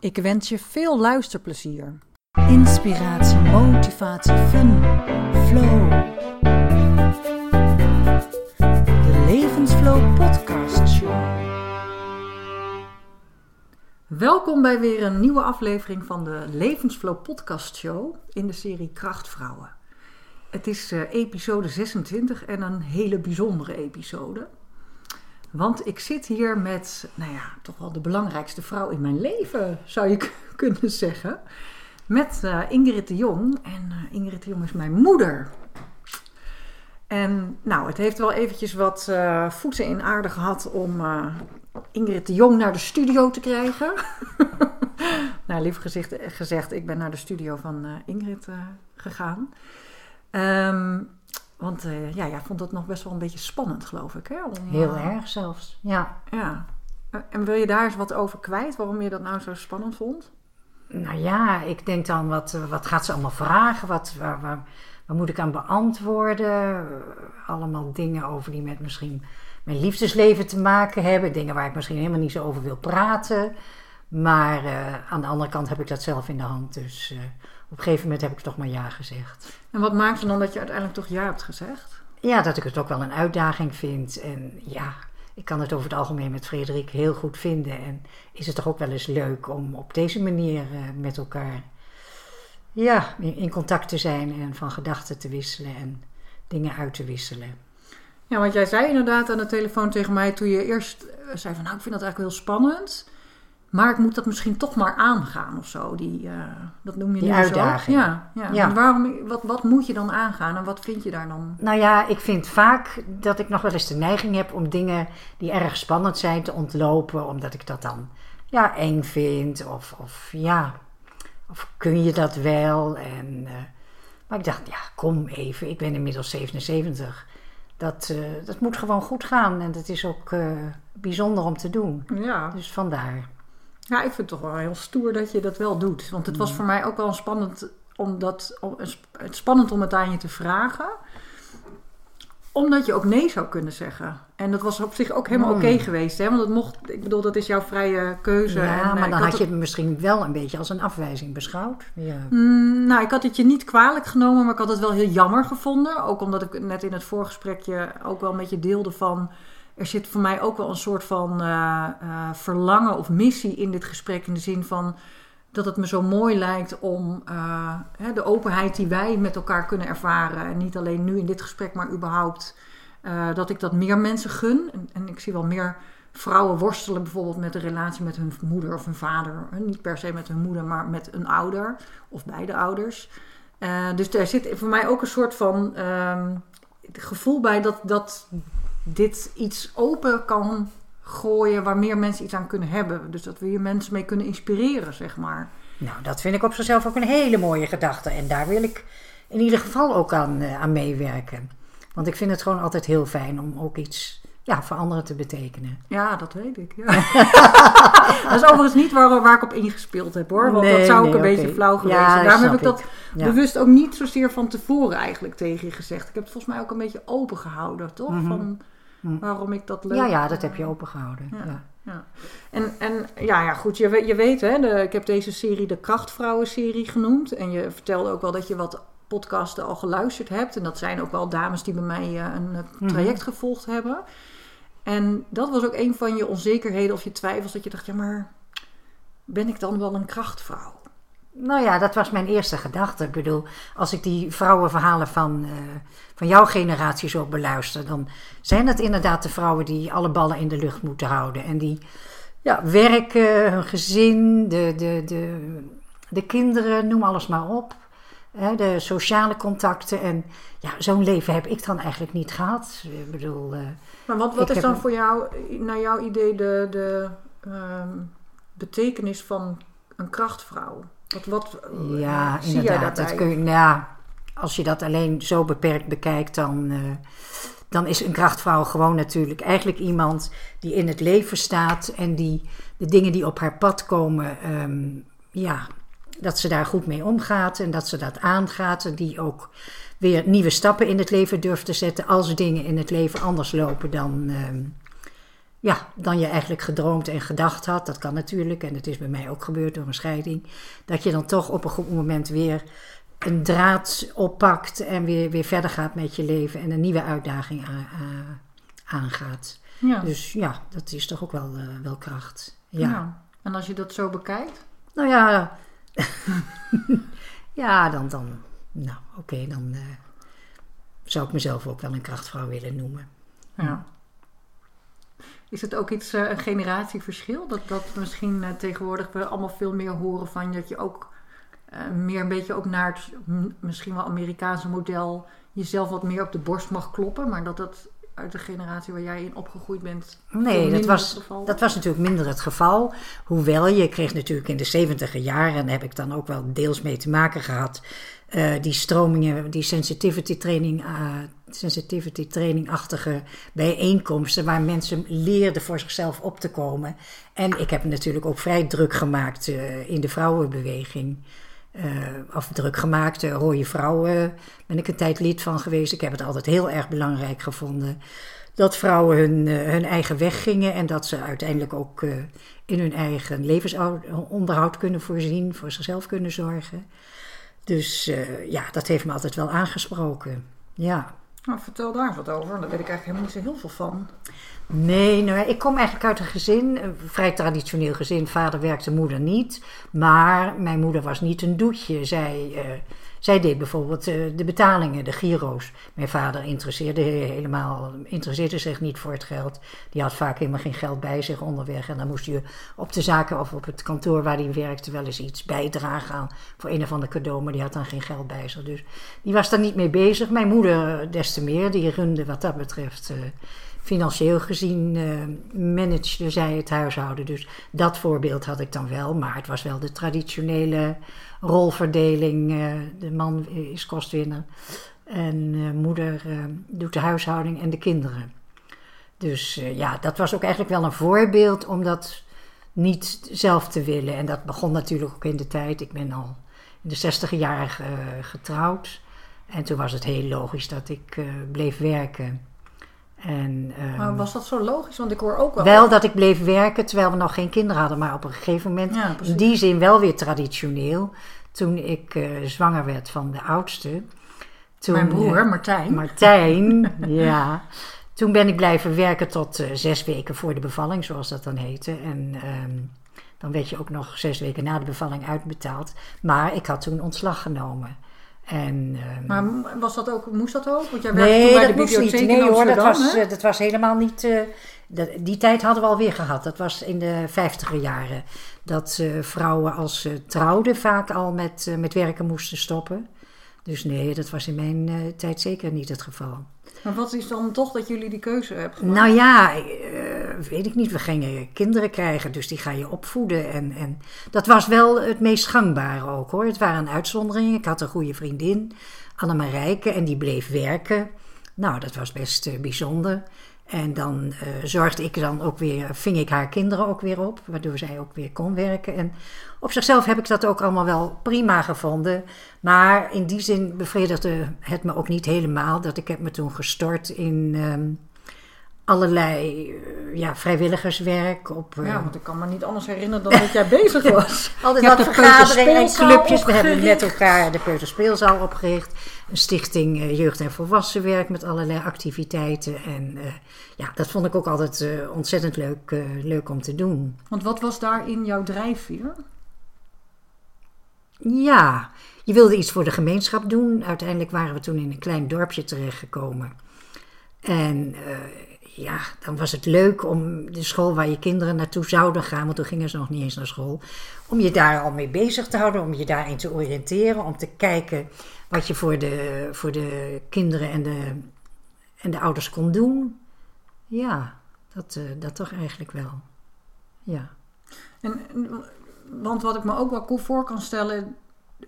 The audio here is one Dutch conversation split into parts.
Ik wens je veel luisterplezier. Inspiratie, motivatie, fun, flow. De Levensflow Podcast Show. Welkom bij weer een nieuwe aflevering van de Levensflow Podcast Show in de serie Krachtvrouwen. Het is eh, episode 26 en een hele bijzondere episode. Want ik zit hier met, nou ja, toch wel de belangrijkste vrouw in mijn leven, zou je kunnen zeggen. Met eh, Ingrid de Jong. En eh, Ingrid de Jong is mijn moeder. En nou, het heeft wel eventjes wat eh, voeten in aarde gehad om Ingrid de Jong naar de studio te krijgen. nou, liever gezegd, ik ben naar de studio van Ingrid gegaan. Ehm, want eh, ja, jij vond het nog best wel een beetje spannend, geloof ik. Hè? Om, Heel eh, erg zelfs, ja. Ja. En wil je daar eens wat over kwijt? Waarom je dat nou zo spannend vond? Nou ja, ik denk dan, wat, eh, wat gaat ze allemaal vragen? Wat, waar, waar, waar moet ik aan beantwoorden? Eh, Allemaal dingen over die met misschien mijn liefdesleven te maken hebben. Dingen waar ik misschien helemaal niet zo over wil praten. Maar eh, aan de andere kant heb ik dat zelf in de hand. Dus eh, op een gegeven moment heb ik toch maar ja gezegd. En wat maakte dan dat je uiteindelijk toch ja hebt gezegd? Ja, dat ik het ook wel een uitdaging vind. En ja, ik kan het over het algemeen met Frederik heel goed vinden. En is het toch ook wel eens leuk om op deze manier eh, met elkaar ja, in, contact te zijn en van gedachten te wisselen en dingen uit te wisselen. Ja, want jij zei inderdaad aan de telefoon tegen mij toen je eerst zei van nou, ik vind dat eigenlijk heel spannend. Maar ik moet dat misschien toch maar aangaan of zo. Die, eh, dat noem je Die nu uitdaging. Zo. Ja, ja. Waarom, wat, wat moet je dan aangaan en wat vind je daar dan? Nou ja, ik vind vaak dat ik nog wel eens de neiging heb om dingen die erg spannend zijn te ontlopen, omdat ik dat dan ja, eng vind. Of, of ja, of kun je dat wel? En, eh, maar ik dacht, ja, kom even, ik ben inmiddels 77. Dat, eh, dat moet gewoon goed gaan en dat is ook bijzonder om te doen. Ja. Dus vandaar. Ja, ik vind het toch wel heel stoer dat je dat wel doet. Want het was voor mij ook wel spannend om, dat, om, spannend om het aan je te vragen. Omdat je ook nee zou kunnen zeggen. En dat was op zich ook helemaal Hmm. oké geweest. Hè? Want het mocht, ik bedoel, dat is jouw vrije keuze. Ja, En, eh, maar dan had het- je het misschien wel een beetje als een afwijzing beschouwd. Ja. Mm, nou, ik had het je niet kwalijk genomen, maar ik had het wel heel jammer gevonden. Ook omdat ik net in het voorgesprekje ook wel met je deelde van... Er zit voor mij ook wel een soort van eh, eh, verlangen of missie in dit gesprek. In de zin van dat het me zo mooi lijkt om eh, hè, de openheid die wij met elkaar kunnen ervaren. En niet alleen nu in dit gesprek, maar überhaupt. dat ik dat meer mensen gun. En, en ik zie wel meer vrouwen worstelen bijvoorbeeld met de relatie met hun moeder of hun vader. Niet per se met hun moeder, maar met een ouder of beide ouders. Dus daar zit voor mij ook een soort van ehm, gevoel bij dat, dat dit iets open kan gooien waar meer mensen iets aan kunnen hebben. Dus dat we hier mensen mee kunnen inspireren, zeg maar. Nou, dat vind ik op zichzelf ook een hele mooie gedachte. En daar wil ik in ieder geval ook aan, eh, aan meewerken. Want ik vind het gewoon altijd heel fijn om ook iets ja, voor anderen te betekenen. Ja, dat weet ik. Ja. dat is overigens niet waar, waar ik op ingespeeld heb hoor. Want dat zou ook nee, een beetje flauw geweest Ja, zijn. Daarom heb ik dat Ja. bewust ook niet zozeer van tevoren eigenlijk tegen je gezegd. Ik heb het volgens mij ook een beetje open gehouden, toch? Mhm. Van. Waarom ik dat leuk Ja, ja, dat heb je opengehouden. Ja. Ja. Ja. En, en ja, ja, goed, je, weet- je weet, hè, de, ik heb deze serie de Krachtvrouwen-serie genoemd. En je vertelde ook wel dat je wat podcasten al geluisterd hebt. En dat zijn ook wel dames die bij mij eh, een eh, Mhm. traject gevolgd hebben. En dat was ook een van je onzekerheden of je twijfels. Dat je dacht, ja, maar ben ik dan wel een krachtvrouw? Nou ja, dat was mijn eerste gedachte. Ik bedoel, als ik die vrouwenverhalen van, eh, van jouw generatie zo beluister, dan zijn het inderdaad de vrouwen die alle ballen in de lucht moeten houden. En die ja, werken, hun gezin, de, de, de, de kinderen, noem alles maar op. Hè, de sociale contacten. En ja, zo'n leven heb ik dan eigenlijk niet gehad. Ik bedoel, eh, Maar wat, wat is dan voor jou, naar jouw idee, de, de ehm, betekenis van een krachtvrouw? Wat, wat Ja, zie jij inderdaad. daarbij? Dat kun je, nou ja, als je dat alleen zo beperkt bekijkt, dan, eh, dan is een krachtvrouw gewoon natuurlijk eigenlijk iemand die in het leven staat en die de dingen die op haar pad komen, ehm, ja, dat ze daar goed mee omgaat en dat ze dat aangaat. En die ook weer nieuwe stappen in het leven durft te zetten als dingen in het leven anders lopen dan, ehm, ja, dan je eigenlijk gedroomd en gedacht had. Dat kan natuurlijk, en dat is bij mij ook gebeurd door een scheiding. Dat je dan toch op een goed moment weer een draad oppakt en weer, weer verder gaat met je leven en een nieuwe uitdaging aangaat. Ja. Dus ja, dat is toch ook wel, eh, wel kracht. Ja. Ja. En als je dat zo bekijkt? Nou ja, ja, dan, dan nou oké, dan eh, zou ik mezelf ook wel een krachtvrouw willen noemen. Ja. Is het ook iets, eh, een generatieverschil? Dat, dat misschien eh, tegenwoordig we allemaal veel meer horen van dat je ook eh, meer een beetje ook naar het misschien wel Amerikaanse model jezelf wat meer op de borst mag kloppen, maar dat dat uit de generatie waar jij in opgegroeid bent. Nee, dat was, het geval dat was natuurlijk minder het geval. Hoewel je kreeg natuurlijk in de 70 jaren, en daar heb ik dan ook wel deels mee te maken gehad, eh, die stromingen, die sensitivity training, eh, sensitivity training-achtige bijeenkomsten, waar mensen leerden voor zichzelf op te komen. En ik heb natuurlijk ook vrij druk gemaakt eh, in de vrouwenbeweging. Of druk gemaakt, uh, Rode Vrouwen ben ik een tijd lid van geweest. Ik heb het altijd heel erg belangrijk gevonden dat vrouwen hun, hun eigen weg gingen en dat ze uiteindelijk ook in hun eigen levensonderhoud kunnen voorzien, voor zichzelf kunnen zorgen. Dus eh, ja, dat heeft me altijd wel aangesproken. Ja. Nou, vertel daar wat over. Daar weet ik eigenlijk helemaal niet zo heel veel van. Nee, nou, ik kom eigenlijk uit een gezin, een vrij traditioneel gezin. Vader werkte, moeder niet. Maar mijn moeder was niet een doetje. Zij, eh, zij deed bijvoorbeeld eh, de betalingen, de giro's. Mijn vader interesseerde, helemaal, interesseerde zich niet voor het geld. Die had vaak helemaal geen geld bij zich onderweg. En dan moest je op de zaken of op het kantoor waar hij werkte wel eens iets bijdragen aan voor een of ander cadeau. Maar die had dan geen geld bij zich. Dus die was daar niet mee bezig. Mijn moeder des te meer. Die runde wat dat betreft... eh, financieel gezien uh, zij het huishouden. Dus dat voorbeeld had ik dan wel. Maar het was wel de traditionele rolverdeling. Uh, de man is kostwinner. En uh, moeder doet de huishouding en de kinderen. Dus ja, dat was ook eigenlijk wel een voorbeeld om dat niet zelf te willen. En dat begon natuurlijk ook in de tijd. Ik ben al in de zestiger jaren getrouwd. En toen was het heel logisch dat ik bleef werken. En, um, maar was dat zo logisch? Want ik hoor ook wel. Wel dat ik bleef werken terwijl we nog geen kinderen hadden, maar op een gegeven moment, Ja, in die zin wel weer traditioneel. Toen ik uh, zwanger werd van de oudste. Toen, Mijn broer, uh, Martijn. Martijn, ja. Toen ben ik blijven werken tot uh, zes weken voor de bevalling, zoals dat dan heette. En um, dan werd je ook nog zes weken na de bevalling uitbetaald. Maar ik had toen ontslag genomen. En, um, maar was dat ook, moest dat ook? Want jij nee, toen bij dat de moest niet. Nee hoor, dat was, hè? uh, dat was helemaal niet... Uh, dat, die tijd hadden we alweer gehad. Dat was in de vijftiger jaren. Dat uh, vrouwen als ze trouwden vaak al met, met werken moesten stoppen. Dus nee, dat was in mijn tijd zeker niet het geval. Maar wat is dan toch dat jullie die keuze hebben gemaakt? Nou ja, weet ik niet. We gingen kinderen krijgen, dus die ga je opvoeden. En, en dat was wel het meest gangbare ook hoor. Het waren uitzonderingen. Ik had een goede vriendin, Annemarijke, en die bleef werken. Nou, dat was best uh, bijzonder. En dan uh, zorgde ik dan ook weer, ving ik haar kinderen ook weer op, waardoor zij ook weer kon werken. En op zichzelf heb ik dat ook allemaal wel prima gevonden. Maar in die zin bevredigde het me ook niet helemaal. Dat ik heb me toen gestort in um, allerlei uh, ja, vrijwilligerswerk. Op, ja, want ik kan me niet anders herinneren dan dat jij bezig was. Altijd wat vergaderingen en clubjes. We hebben met elkaar de Peuterspeelzaal opgericht. Een stichting uh, Jeugd- en Volwassenwerk met allerlei activiteiten. En uh, ja, dat vond ik ook altijd uh, ontzettend leuk, leuk om te doen. Want wat was daarin jouw drijfveer? Ja, je wilde iets voor de gemeenschap doen. Uiteindelijk waren we toen in een klein dorpje terechtgekomen. En ja, dan was het leuk om de school waar je kinderen naartoe zouden gaan, want toen gingen ze nog niet eens naar school, om je daar al mee bezig te houden, om je daarin te oriënteren, om te kijken wat je voor de, voor de kinderen en de, en de ouders kon doen. Ja, dat, uh, dat toch eigenlijk wel. Ja. En want wat ik me ook wel voor kan stellen,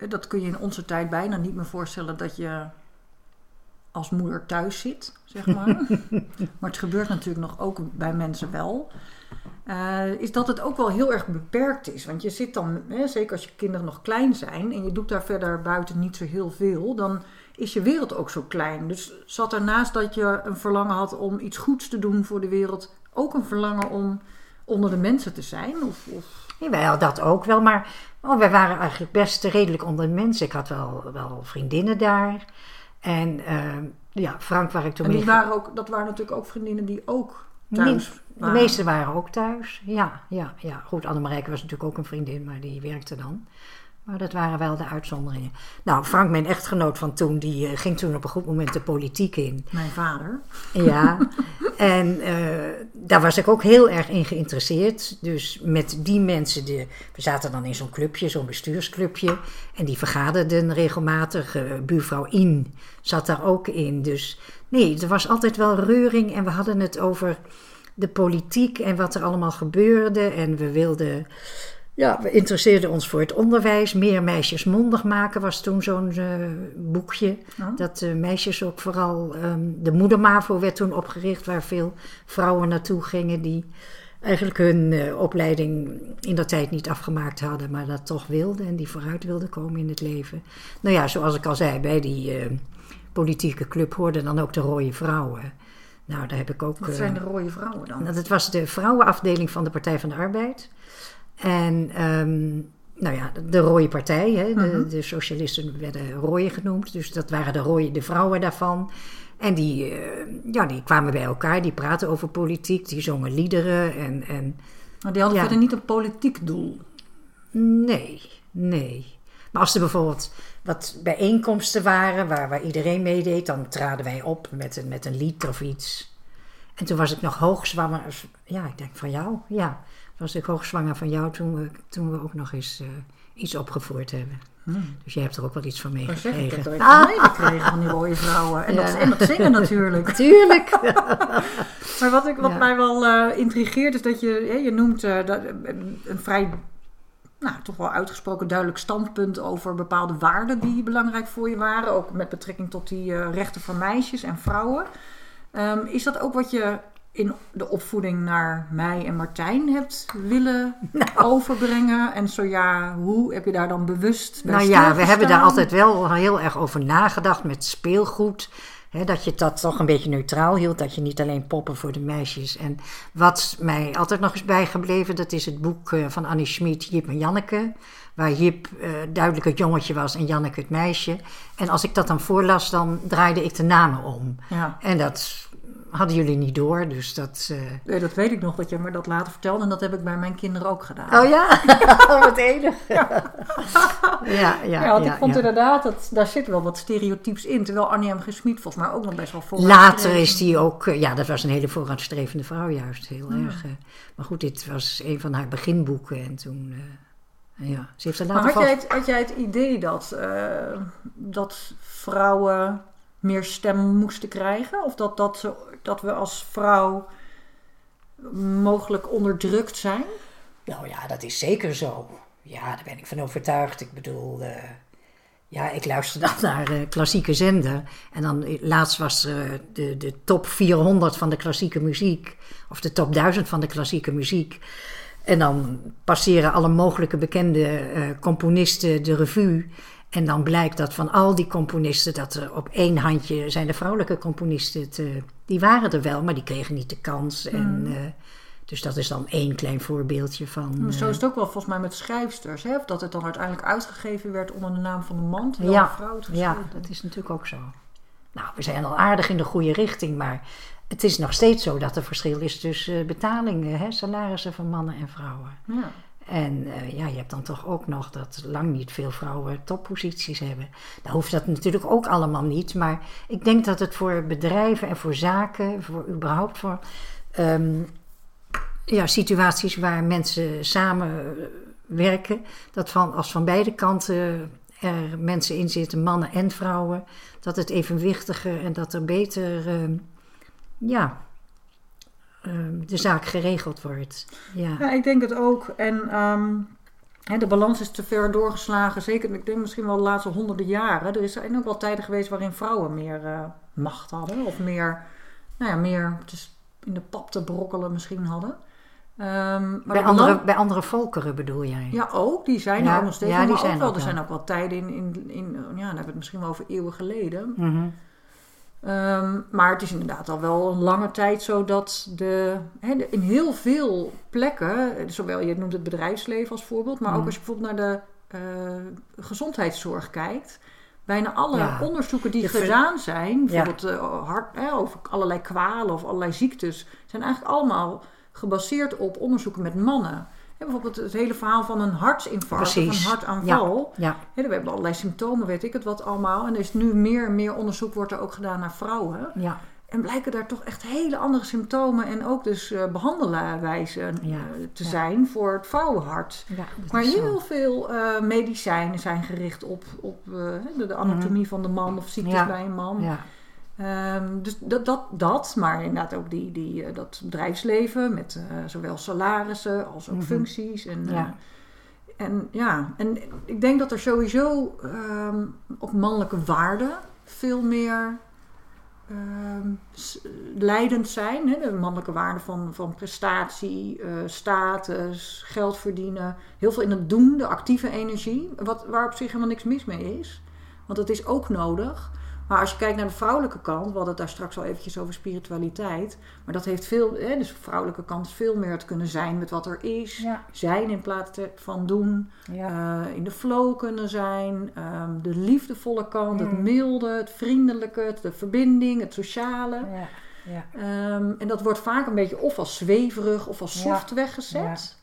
dat kun je in onze tijd bijna niet meer voorstellen dat je als moeder thuis zit, zeg maar. maar het gebeurt natuurlijk nog ook bij mensen wel. Uh, is dat het ook wel heel erg beperkt is. Want je zit dan, hè, zeker als je kinderen nog klein zijn en je doet daar verder buiten niet zo heel veel, dan is je wereld ook zo klein. Dus zat ernaast dat je een verlangen had om iets goeds te doen voor de wereld, ook een verlangen om onder de mensen te zijn? Of, of... Jawel, dat ook wel. Maar oh, wij waren eigenlijk best redelijk onder de mensen. Ik had wel, wel vriendinnen daar. En uh, ja, Frank waar ik toen en die waren ook, dat waren natuurlijk ook vriendinnen die ook thuis De meeste waren ook thuis, ja. ja, ja. Goed, Annemarijke was natuurlijk ook een vriendin, maar die werkte dan. Maar dat waren wel de uitzonderingen. Nou, Frank, mijn echtgenoot van toen, die uh, ging toen op een goed moment de politiek in. Mijn vader. Ja, en uh, daar was ik ook heel erg in geïnteresseerd. Dus met die mensen, de, we zaten dan in zo'n clubje, zo'n bestuursclubje. En die vergaderden regelmatig. Uh, buurvrouw In zat daar ook in. Dus nee, er was altijd wel reuring. En we hadden het over de politiek en wat er allemaal gebeurde. En we wilden ja, we interesseerden ons voor het onderwijs. Meer meisjes mondig maken was toen zo'n uh, boekje. Dat uh, meisjes ook vooral. Um, de Moedermavo werd toen opgericht, waar veel vrouwen naartoe gingen die eigenlijk hun uh, opleiding in dat tijd niet afgemaakt hadden, maar dat toch wilden en die vooruit wilden komen in het leven. Nou ja, zoals ik al zei, bij die politieke club hoorden dan ook de rode vrouwen. Nou, daar heb ik ook. Wat zijn de rode vrouwen dan? Dat was de vrouwenafdeling van de Partij van de Arbeid. En um, nou ja, de rode partij, hè, de, uh-huh. de, socialisten werden rooie genoemd. Dus dat waren de rode, de vrouwen daarvan. En die, uh, ja, die kwamen bij elkaar, die praten over politiek, die zongen liederen. En, en, maar die hadden ja. verder niet een politiek doel? Nee, nee. Maar als er bijvoorbeeld wat bijeenkomsten waren waar, waar iedereen meedeed, dan traden wij op met een, met een lied of iets. En toen was ik nog hoogzwanger. Ja, ik denk van jou, ja was ik hoogzwanger van jou toen we, toen we ook nog eens uh, iets opgevoerd hebben. Hmm. Dus jij hebt er ook wel iets van meegekregen. Ik heb er ah. meegekregen van die mooie vrouwen. En, ja. dat, en dat zingen natuurlijk. Tuurlijk. maar wat, ik, wat ja. mij wel uh, intrigeert is dat je, je noemt uh, dat, een vrij, nou, toch wel uitgesproken duidelijk standpunt over bepaalde waarden die belangrijk voor je waren. Ook met betrekking tot die rechten van meisjes en vrouwen. Um, is dat ook wat je in de opvoeding naar mij en Martijn hebt willen nou. overbrengen? En zo ja, hoe heb je daar dan bewust bij Nou ja, we hebben daar altijd wel heel erg over nagedacht met speelgoed. Dat je dat toch een beetje neutraal hield. Dat je niet alleen poppen voor de meisjes. En wat mij altijd nog is bijgebleven, dat is het boek eh, van Annie Schmid, Jip en Janneke. Waar Jip uh, duidelijk het jongetje was en Janneke het meisje. En als ik dat dan voorlas, dan draaide ik de namen om. Ja. En dat hadden jullie niet door, dus dat... Uh... Nee, dat weet ik nog, dat je me dat later vertelde. En dat heb ik bij mijn kinderen ook gedaan. Oh ja? wat enig. Ja. ja, ja, ja, want ik vond inderdaad, dat, daar zit wel wat stereotypes in. Terwijl Annie M. Gesmied volgens mij ook nog best wel voor. Later is die ook... Uh, ja, dat was een hele vooruitstrevende vrouw juist. Heel erg. Uh, maar goed, dit was een van haar beginboeken. En toen... ja, ze heeft er later maar had, jij het, had jij het idee dat, dat vrouwen meer stem moesten krijgen? Of dat, dat, dat we als vrouw mogelijk onderdrukt zijn? Nou ja, dat is zeker zo. Ja, daar ben ik van overtuigd. Ik bedoel, uh, ja, ik luister dan naar de klassieke zender. En dan eh, laatst was de, de top 400 van de klassieke muziek. Of de top 1000 van de klassieke muziek. En dan passeren alle mogelijke bekende componisten de revue. En dan blijkt dat van al die componisten, dat er op één handje zijn de vrouwelijke componisten. Te, die waren er wel, maar die kregen niet de kans. En, uh, dus dat is dan één klein voorbeeldje van. Maar zo is het ook wel volgens mij met schrijfsters. Hè? Of dat het dan uiteindelijk uitgegeven werd onder de naam van de man. Ja, een vrouw ja, dat is natuurlijk ook zo. Nou, we zijn al aardig in de goede richting, maar het is nog steeds zo dat er verschil is tussen betalingen, hè, salarissen van mannen en vrouwen. Ja. En uh, ja, je hebt dan toch ook nog dat lang niet veel vrouwen topposities hebben. Dan hoeft dat natuurlijk ook allemaal niet. Maar ik denk dat het voor bedrijven en voor zaken, voor überhaupt voor um, ja, situaties waar mensen samen werken, dat van, als van beide kanten er mensen in zitten, mannen en vrouwen, dat het evenwichtiger en dat er beter uh, ja, Ehm, de zaak geregeld wordt. Ja. ja, ik denk het ook. En um, hè, de balans is te ver doorgeslagen. Zeker, ik denk misschien wel de laatste honderden jaren. Er zijn ook wel tijden geweest waarin vrouwen meer eh, macht hadden. Of meer, nou ja, meer dus in de pap te brokkelen misschien hadden. Ehm, maar Bij de andere, bij andere volkeren bedoel jij? Ja, ook. Die zijn Ja, er nog steeds. ja, maar die ook zijn wel, ook er wel. zijn ook wel tijden in, in, in ja, dan hebben we het misschien wel over eeuwen geleden. Mhm. Ehm, maar het is inderdaad al wel een lange tijd zo dat de, in heel veel plekken, zowel je noemt het bedrijfsleven als voorbeeld, maar ook Mhm. als je bijvoorbeeld naar de eh, gezondheidszorg kijkt, bijna alle Ja. onderzoeken die gedaan zijn, Ja. bijvoorbeeld eh, hart, over allerlei kwalen of allerlei ziektes, zijn eigenlijk allemaal gebaseerd op onderzoeken met mannen. Bijvoorbeeld het hele verhaal van een hartinfarct of Precies. een hartaanval. Ja, we hebben allerlei symptomen, weet ik het wat allemaal. En er is nu meer en meer onderzoek wordt er ook gedaan naar vrouwen. ja. En blijken daar toch echt hele andere symptomen en ook dus eh behandelwijzen Ja, eh, te ja. zijn voor het vrouwenhart. ja Maar heel veel eh, medicijnen zijn gericht op, op de, de anatomie van de man of ziektes bij een man. Ehm, dus dat, dat, dat, maar inderdaad ook die, die, eh, dat bedrijfsleven met eh, zowel salarissen als ook Mhm. functies. En, Ja. eh, en ja, en ik denk dat er sowieso ehm, op mannelijke waarden veel meer ehm, leidend zijn. Hè? De mannelijke waarden van, van prestatie, status, geld verdienen. Heel veel in het doen, de actieve energie. Wat, waar op zich helemaal niks mis mee is. Want dat is ook nodig. Maar als je kijkt naar de vrouwelijke kant, we hadden het daar straks al eventjes over spiritualiteit. Maar dat heeft veel, hè, dus de vrouwelijke kant is veel meer het kunnen zijn met wat er is. ja, Zijn in plaats van doen. ja. Eh, in de flow kunnen zijn. ehm, de liefdevolle kant, het Mm. milde, het vriendelijke, het- de verbinding, het sociale. ja, ja. Ehm, en dat wordt vaak een beetje of als zweverig of als Ja. soft weggezet.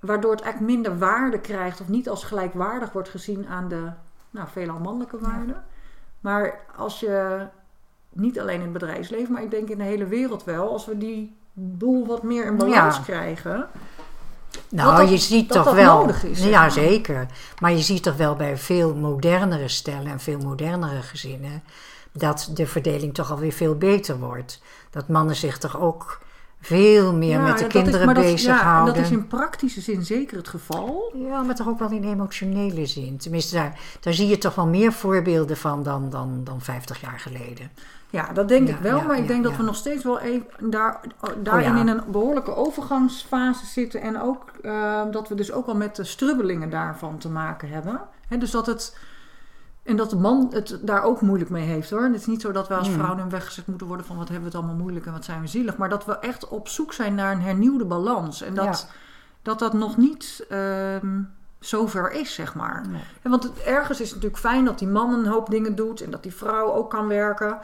Waardoor het eigenlijk minder waarde krijgt of niet als gelijkwaardig wordt gezien aan de nou, veelal mannelijke Ja. waarden. Maar als je niet alleen in het bedrijfsleven, maar ik denk in de hele wereld wel, als we die boel wat meer in balans Ja. krijgen. Nou, dat- je ziet dat toch dat wel. nodig is, ja, maar. zeker. Maar je ziet toch wel bij veel modernere stellen en veel modernere gezinnen dat de verdeling toch alweer veel beter wordt. Dat mannen zich toch ook veel meer Ja, met de dat is- kinderen maar dat- Ja, en bezighouden. dat is in praktische zin zeker het geval. Ja, maar toch ook wel in emotionele zin. Tenminste, daar, daar zie je toch wel meer voorbeelden van dan, dan, dan 50 jaar geleden. Ja, dat denk Ja, ik wel. ja, maar ik denk dat we nog steeds wel even daar, daarin Oh ja. in een behoorlijke overgangsfase zitten. En ook eh, dat we dus ook al met de strubbelingen daarvan te maken hebben. Hè, dus dat het. En dat de man het daar ook moeilijk mee heeft hoor. Het is niet zo dat we als Mm. vrouwen weggezet moeten worden van wat hebben we het allemaal moeilijk en wat zijn we zielig. Maar dat we echt op zoek zijn naar een hernieuwde balans. En dat dat, dat nog niet ehm zover is, zeg maar. Nee. En want het, ergens is het natuurlijk fijn dat die man een hoop dingen doet en dat die vrouw ook kan werken.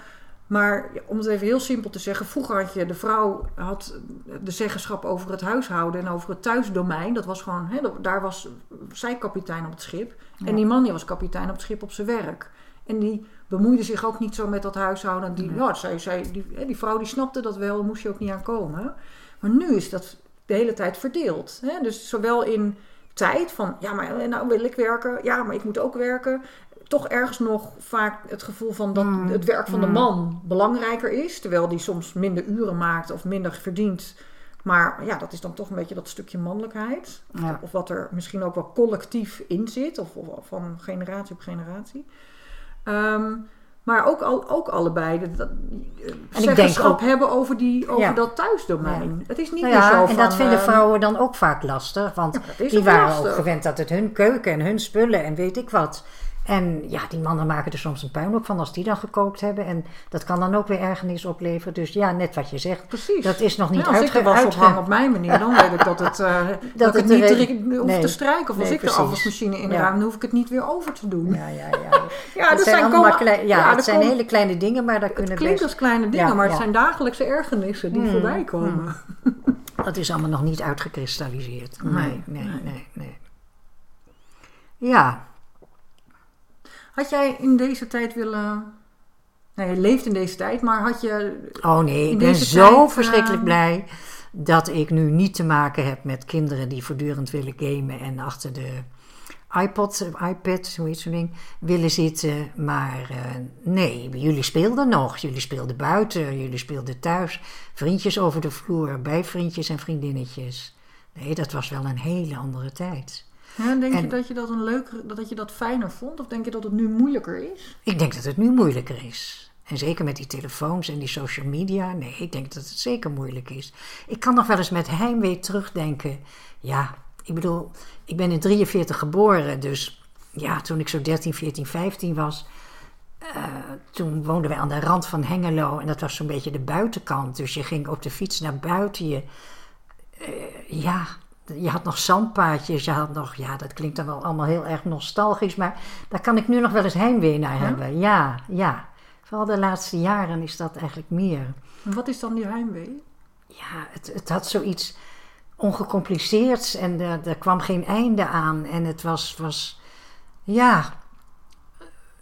Maar om het even heel simpel te zeggen, vroeger had je de vrouw had de zeggenschap over het huishouden en over het thuisdomein. Dat was gewoon, hè, daar was zij kapitein op het schip. Ja. En die man die was kapitein op het schip op zijn werk. En die bemoeide zich ook niet zo met dat huishouden. Die, Nee. ja, zij, zij, die, hè, die vrouw die snapte dat wel, moest je ook niet aan komen. Maar nu is dat de hele tijd verdeeld. Hè? Dus zowel in tijd van, ja, maar nou wil ik werken, ja, maar ik moet ook werken. Toch ergens nog vaak het gevoel van dat Mm, het werk van de mm. man belangrijker is. Terwijl die soms minder uren maakt of minder verdient. Maar ja, dat is dan toch een beetje dat stukje mannelijkheid. Ja. Of wat er misschien ook wel collectief in zit. Of, of van generatie op generatie. Ehm, maar ook, al, ook allebei de, dat, denk zeggenschap ook- hebben over, die, over Ja. dat thuisdomein. Het is niet Nou meer ja, zo en van... dat vinden ehm, vrouwen dan ook vaak lastig. Want die waren lastig. ook gewend dat het hun keuken en hun spullen en weet ik wat. En ja, die mannen maken er soms een puinhoop van als die dan gekookt hebben. En dat kan dan ook weer ergernis opleveren. Dus ja, net wat je zegt. Precies. Dat is nog niet Ja, als ik was uitge- op mijn manier, dan weet ik dat, het, eh, dat, ik het het niet drie- hoef nee. te strijken. Of als ik precies. de afwasmachine inruim, Ja. dan hoef ik het niet weer over te doen. Ja, ja, ja. Ja, dat zijn allemaal komen- klein, ja, ja, het zijn hele kleine dingen, maar daar kunnen Het klinkt best... als kleine dingen, maar het zijn dagelijkse ergernissen die Hmm, voorbij komen. Dat is allemaal nog niet uitgekristalliseerd. Nee, nee. nee, nee. Ja, Had jij in deze tijd willen... Nou, je leeft in deze tijd, maar had je... Oh nee, ik ben zo tijd, verschrikkelijk eh, blij dat ik nu niet te maken heb met kinderen die voortdurend willen gamen en achter de iPod, eh, iPad, heet zo'n ding, willen zitten. Maar eh, nee, jullie speelden nog. Jullie speelden buiten, jullie speelden thuis. Vriendjes over de vloer, bij vriendjes en vriendinnetjes. Nee, dat was wel een hele andere tijd. Ja, denk je dat je dat een leuker, dat je dat fijner vond? Of denk je dat het nu moeilijker is? Ik denk dat het nu moeilijker is. En zeker met die telefoons en die social media. Nee, ik denk dat het zeker moeilijk is. Ik kan nog wel eens met heimwee terugdenken. Ja, ik bedoel, ik ben in 43 geboren. Dus ja, toen ik zo 13, 14, 15 was. eh, toen woonden wij aan de rand van Hengelo. En dat was zo'n beetje de buitenkant. Dus je ging op de fiets naar buiten. Je, eh, ja, je had nog zandpaadjes. Je had nog, ja, dat klinkt dan wel allemaal heel erg nostalgisch. Maar daar kan ik nu nog wel eens heimwee naar hebben. Ja, ja. Vooral de laatste jaren is dat eigenlijk meer. En wat is dan die heimwee? Ja, het, het had zoiets ongecompliceerds en er, er kwam geen einde aan. En het was, was ja,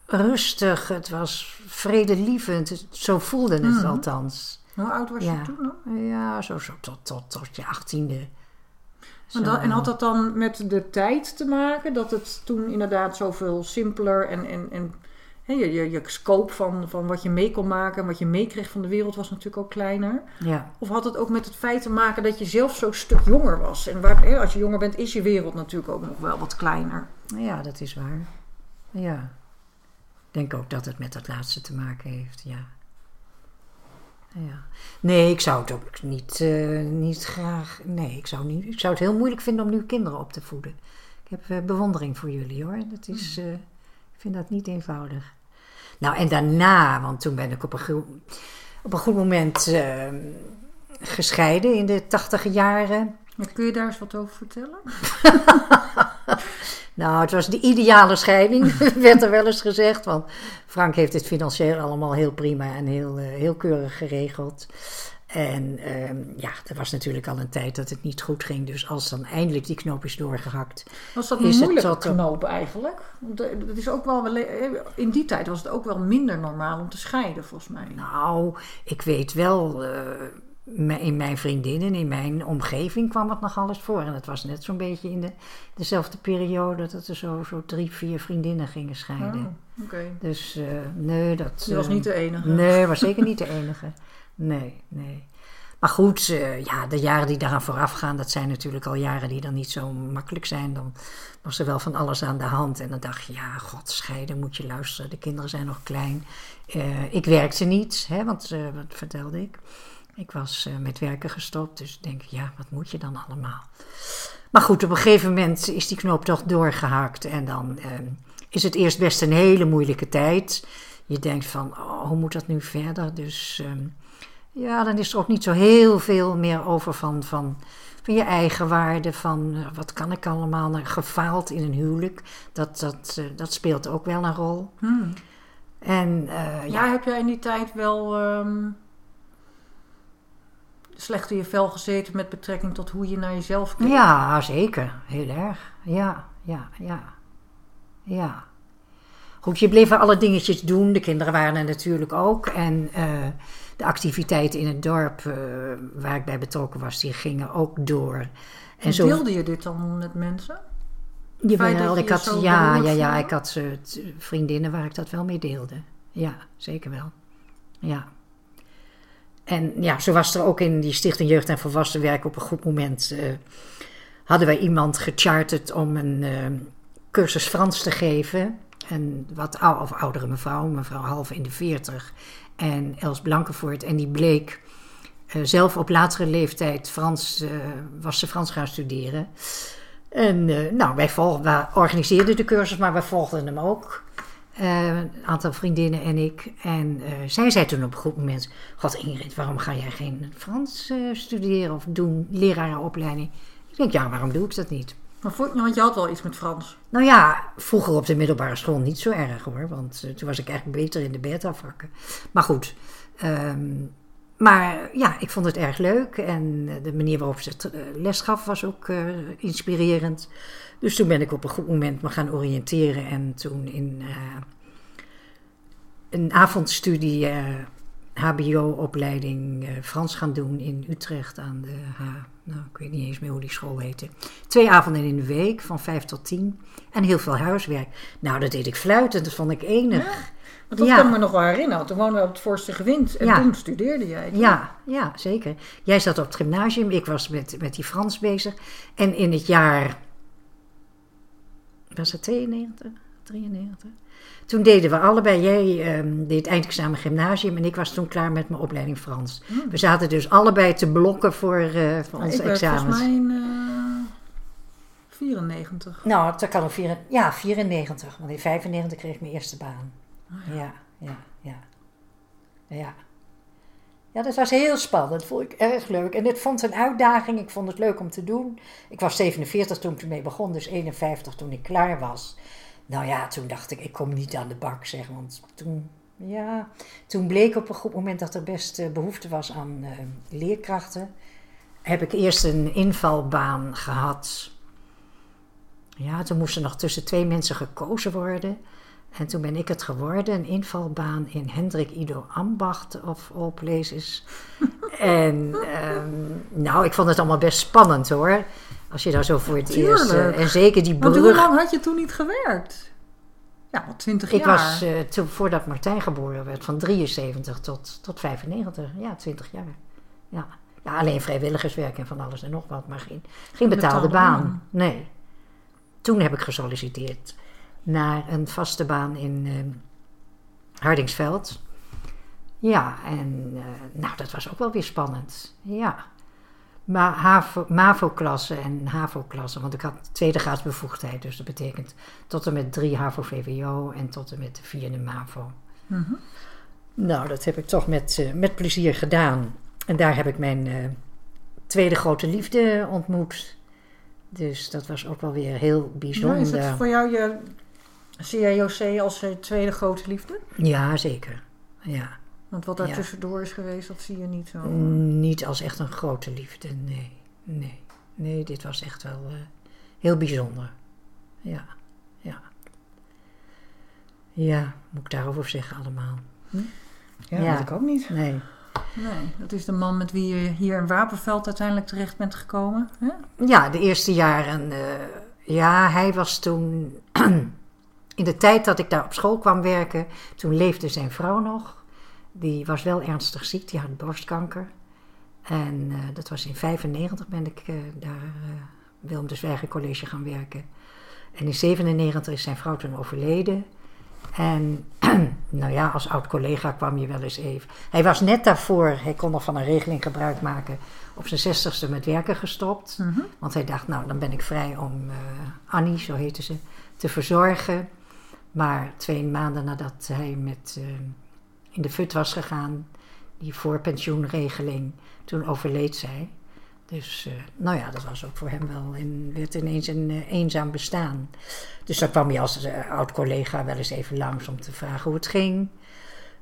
rustig, het was vredelievend. Het- Zo voelde het Mhm. althans. Hoe oud was Ja. je toen nog? Ja, zo, zo tot, tot, tot je achttiende. En, had dat dan met de tijd te maken? Dat het toen inderdaad zoveel simpeler en, en, en je, je, je scope van, van wat je mee kon maken en wat je meekreeg van de wereld was natuurlijk ook kleiner. Ja, Of had het ook met het feit te maken dat je zelf zo'n stuk jonger was? En waar, als je jonger bent, is je wereld natuurlijk ook nog wel wat kleiner. ja, dat is waar. Ja. Ik denk ook dat het met dat laatste te maken heeft, ja. Ja. Nee, ik zou het ook niet, eh, niet graag. Nee, ik zou, niet, ik zou het heel moeilijk vinden om nu kinderen op te voeden. Ik heb eh, bewondering voor jullie hoor. Dat is, eh, ik vind dat niet eenvoudig. Nou, en daarna, want toen ben ik op een, op een goed moment gescheiden in de tachtige jaren. Maar kun je daar eens wat over vertellen? Nou, het was de ideale scheiding, werd er wel eens gezegd. Want Frank heeft het financieel allemaal heel prima en heel, eh, heel keurig geregeld. En ehm, ja, er was natuurlijk al een tijd dat het niet goed ging. Dus als dan eindelijk die knoop is doorgehakt. Was dat een moeilijke knoop eigenlijk? Want eh, dat is ook wel, eh, in die tijd was het ook wel minder normaal om te scheiden, volgens mij. Nou, ik weet wel, in mijn vriendinnen, in mijn omgeving kwam het nogal eens voor. En het was net zo'n beetje in de, dezelfde periode dat er zo, zo drie, vier vriendinnen gingen scheiden. Oh. Dus eh, nee, dat... Je was eh, niet de enige. Nee, was zeker niet de enige. Nee, nee. Maar goed, eh, ja, de jaren die daaraan vooraf gaan, dat zijn natuurlijk al jaren die dan niet zo makkelijk zijn. Dan was er wel van alles aan de hand. En dan dacht je, ja, god, scheiden, moet je luisteren. De kinderen zijn nog klein. Eh, ik werkte niet, hè, want wat vertelde ik? Ik was eh, met werken gestopt, dus ik denk, ja, wat moet je dan allemaal? Maar goed, op een gegeven moment is die knoop toch doorgehakt. En dan eh, is het eerst best een hele moeilijke tijd. Je denkt van, oh, hoe moet dat nu verder? Dus ehm, ja, dan is er ook niet zo heel veel meer over van, van, van je eigen waarde. Van eh, wat kan ik allemaal? Nou, gefaald in een huwelijk, dat, dat, eh, dat speelt ook wel een rol. Hmm. En ja, Ja, heb jij in die tijd wel ehm, slecht in je vel gezeten met betrekking tot hoe je naar jezelf keek? Ja, zeker. Heel erg. Ja, ja, ja. Ja. Goed, je bleef alle dingetjes doen. De kinderen waren er natuurlijk ook. En eh, de activiteiten in het dorp eh, waar ik bij betrokken was, die gingen ook door. En deelde je dit dan met mensen? Jawel, ik had, ja, ja, ja, ik had vriendinnen waar ik dat wel mee deelde. Ja, zeker wel. Ja. En ja, zo was er ook in die Stichting Jeugd en Volwassenwerk op een goed moment. eh, hadden wij iemand gecharterd om een eh, cursus Frans te geven. Een wat ou of oudere mevrouw, mevrouw half in de veertig. En Els Blankenvoort. En die bleek eh, zelf op latere leeftijd Frans, was ze Frans gaan studeren. En nou, wij, volgden, wij organiseerden de cursus, maar wij volgden hem ook. Eh, een aantal vriendinnen en ik. En eh, zij zei toen op een goed moment: God Ingrid, waarom ga jij geen Frans eh, studeren of doen, lerarenopleiding? Ik denk, ja, waarom doe ik dat niet? Maar voor, want je had wel iets met Frans. Nou ja, vroeger op de middelbare school niet zo erg hoor, want toen was ik eigenlijk beter in de beta-vakken. Maar goed, ehm, maar ja, ik vond het erg leuk en eh, de manier waarop ze het eh, les gaf was ook eh, inspirerend. Dus toen ben ik op een goed moment me gaan oriënteren en toen in eh, een avondstudie, eh, HBO-opleiding eh, Frans gaan doen in Utrecht aan de H. Nou, ik weet niet eens meer hoe die school heette. Twee avonden in de week, van vijf tot tien. En heel veel huiswerk. Nou, dat deed ik fluitend, dat vond ik enig. Want dat Ja. kan ik me nog wel herinneren. Toen woonden we op het Voorste Gewind. En Ja. toen studeerde jij. Ja, ja, zeker. Jij zat op het gymnasium, ik was met, met die Frans bezig. En in het jaar was het 92, 93? Toen deden we allebei, jij ehm, deed eindexamen gymnasium en ik was toen klaar met mijn opleiding Frans. Hmm. We zaten dus allebei te blokken voor, eh, voor onze ik examens. volgens mij in eh, 94. Nou, dat kan ook vier, ja, 94, want in 95 kreeg ik mijn eerste baan. Oh ja. ja, ja, ja. Ja, dat was heel spannend. Dat vond ik erg leuk. En ik vond het een uitdaging. Ik vond het leuk om te doen. Ik was 47 toen ik ermee begon, dus 51 toen ik klaar was. Nou ja, toen dacht ik, ik kom niet aan de bak, zeg. Want toen, ja, toen bleek op een goed moment dat er best eh, behoefte was aan eh, leerkrachten. Heb ik eerst een invalbaan gehad. Ja, toen moesten nog tussen twee mensen gekozen worden. En toen ben ik het geworden, een invalbaan in Hendrik Ido Ambacht of all places. en ehm, nou, ik vond het allemaal best spannend hoor. Als je daar zo voor het Tuurlijk. eerst... eh, en zeker die Want hoe brug. lang had je toen niet gewerkt? Ja, 20 Ik jaar. was eh, toen, voordat Martijn geboren werd, van 73 tot, tot 95. Ja, 20 jaar. Ja. ja, alleen vrijwilligerswerk en van alles en nog wat, maar geen, geen betaalde Betaalde baan. baan. Nee. Toen heb ik gesolliciteerd naar een vaste baan in eh, Hardingsveld. Ja, en eh, nou, dat was ook wel weer spannend. Ja. Maar HAVO, MAVO-klasse en HAVO-klasse, want ik had tweede graadsbevoegdheid, dus dat betekent tot en met drie HAVO-VWO en tot en met de vierde MAVO. Mhm. Nou, dat heb ik toch met, eh, met plezier gedaan. En daar heb ik mijn eh, tweede grote liefde ontmoet. Dus dat was ook wel weer heel bijzonder. is het voor jou je CIOC als je tweede grote liefde? Ja, zeker. Ja. Want wat daar tussendoor is geweest, dat zie je niet zo. Niet als echt een grote liefde, nee. Nee, nee dit was echt wel eh, heel bijzonder. Ja, ja. Ja, moet ik daarover zeggen allemaal? Ja, Ja. dat ik ook niet. Nee. Nee, dat is de man met wie je hier in Wapenveld uiteindelijk terecht bent gekomen. Hè? Ja, de eerste jaren. eh, ja, hij was toen. in de tijd dat ik daar op school kwam werken, toen leefde zijn vrouw nog. Die was wel ernstig ziek, die had borstkanker. En eh, dat was in 95 ben ik eh, daar eh Willem de Zwijger College gaan werken. En in 97 is zijn vrouw toen overleden. En nou ja, als oud collega kwam je wel eens even. Hij was net daarvoor, hij kon nog van een regeling gebruik maken, op zijn zestigste met werken gestopt. Mhm. Want hij dacht, nou, dan ben ik vrij om Annie, zo heette ze, te verzorgen. Maar twee maanden nadat hij met, eh, in de fut was gegaan, die voorpensioenregeling, toen overleed zij. Dus, eh, nou ja, dat was ook voor hem wel, werd ineens een eh, eenzaam bestaan. Dus dan kwam hij als eh, oud-collega wel eens even langs om te vragen hoe het ging.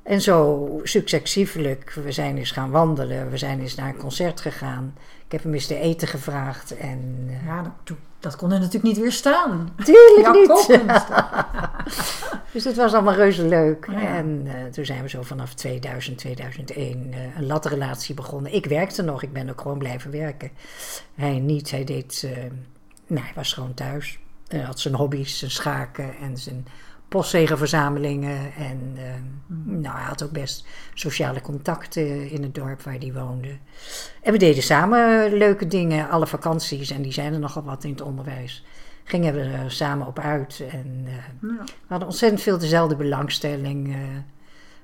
En zo successievelijk, we zijn eens gaan wandelen, we zijn eens naar een concert gegaan. Ik heb hem eens te eten gevraagd en... Ja, dat, dat kon er natuurlijk niet weerstaan. Tuurlijk niet! Dus het was allemaal reuze leuk. Ja. En eh, toen zijn we zo vanaf 2000, 2001 eh, een latrelatie begonnen. Ik werkte nog, ik ben ook gewoon blijven werken. Hij niet, hij deed... eh, nou, hij was gewoon thuis. Hij had zijn hobby's, zijn schaken en zijn postzegenverzamelingen. En eh, nou, hij had ook best sociale contacten in het dorp waar hij woonde. En we deden samen leuke dingen, alle vakanties. En die zijn er nogal wat in het onderwijs. Gingen we er samen op uit. En eh, Ja. we hadden ontzettend veel dezelfde belangstelling. eh,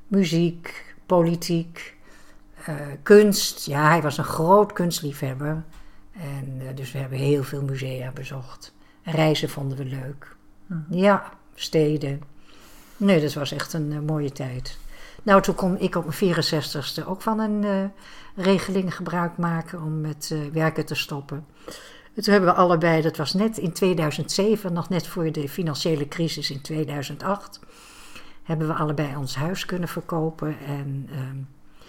muziek, politiek, eh, kunst. Ja, hij was een groot kunstliefhebber. En eh, dus we hebben heel veel musea bezocht. Reizen vonden we leuk. Ja, steden. Nee, dat was echt een eh, mooie tijd. Nou, toen kon ik op mijn 64ste ook van een eh, regeling gebruik maken om met eh, werken te stoppen. En toen hebben we allebei, dat was net in 2007, nog net voor de financiële crisis in 2008, hebben we allebei ons huis kunnen verkopen. En ehm,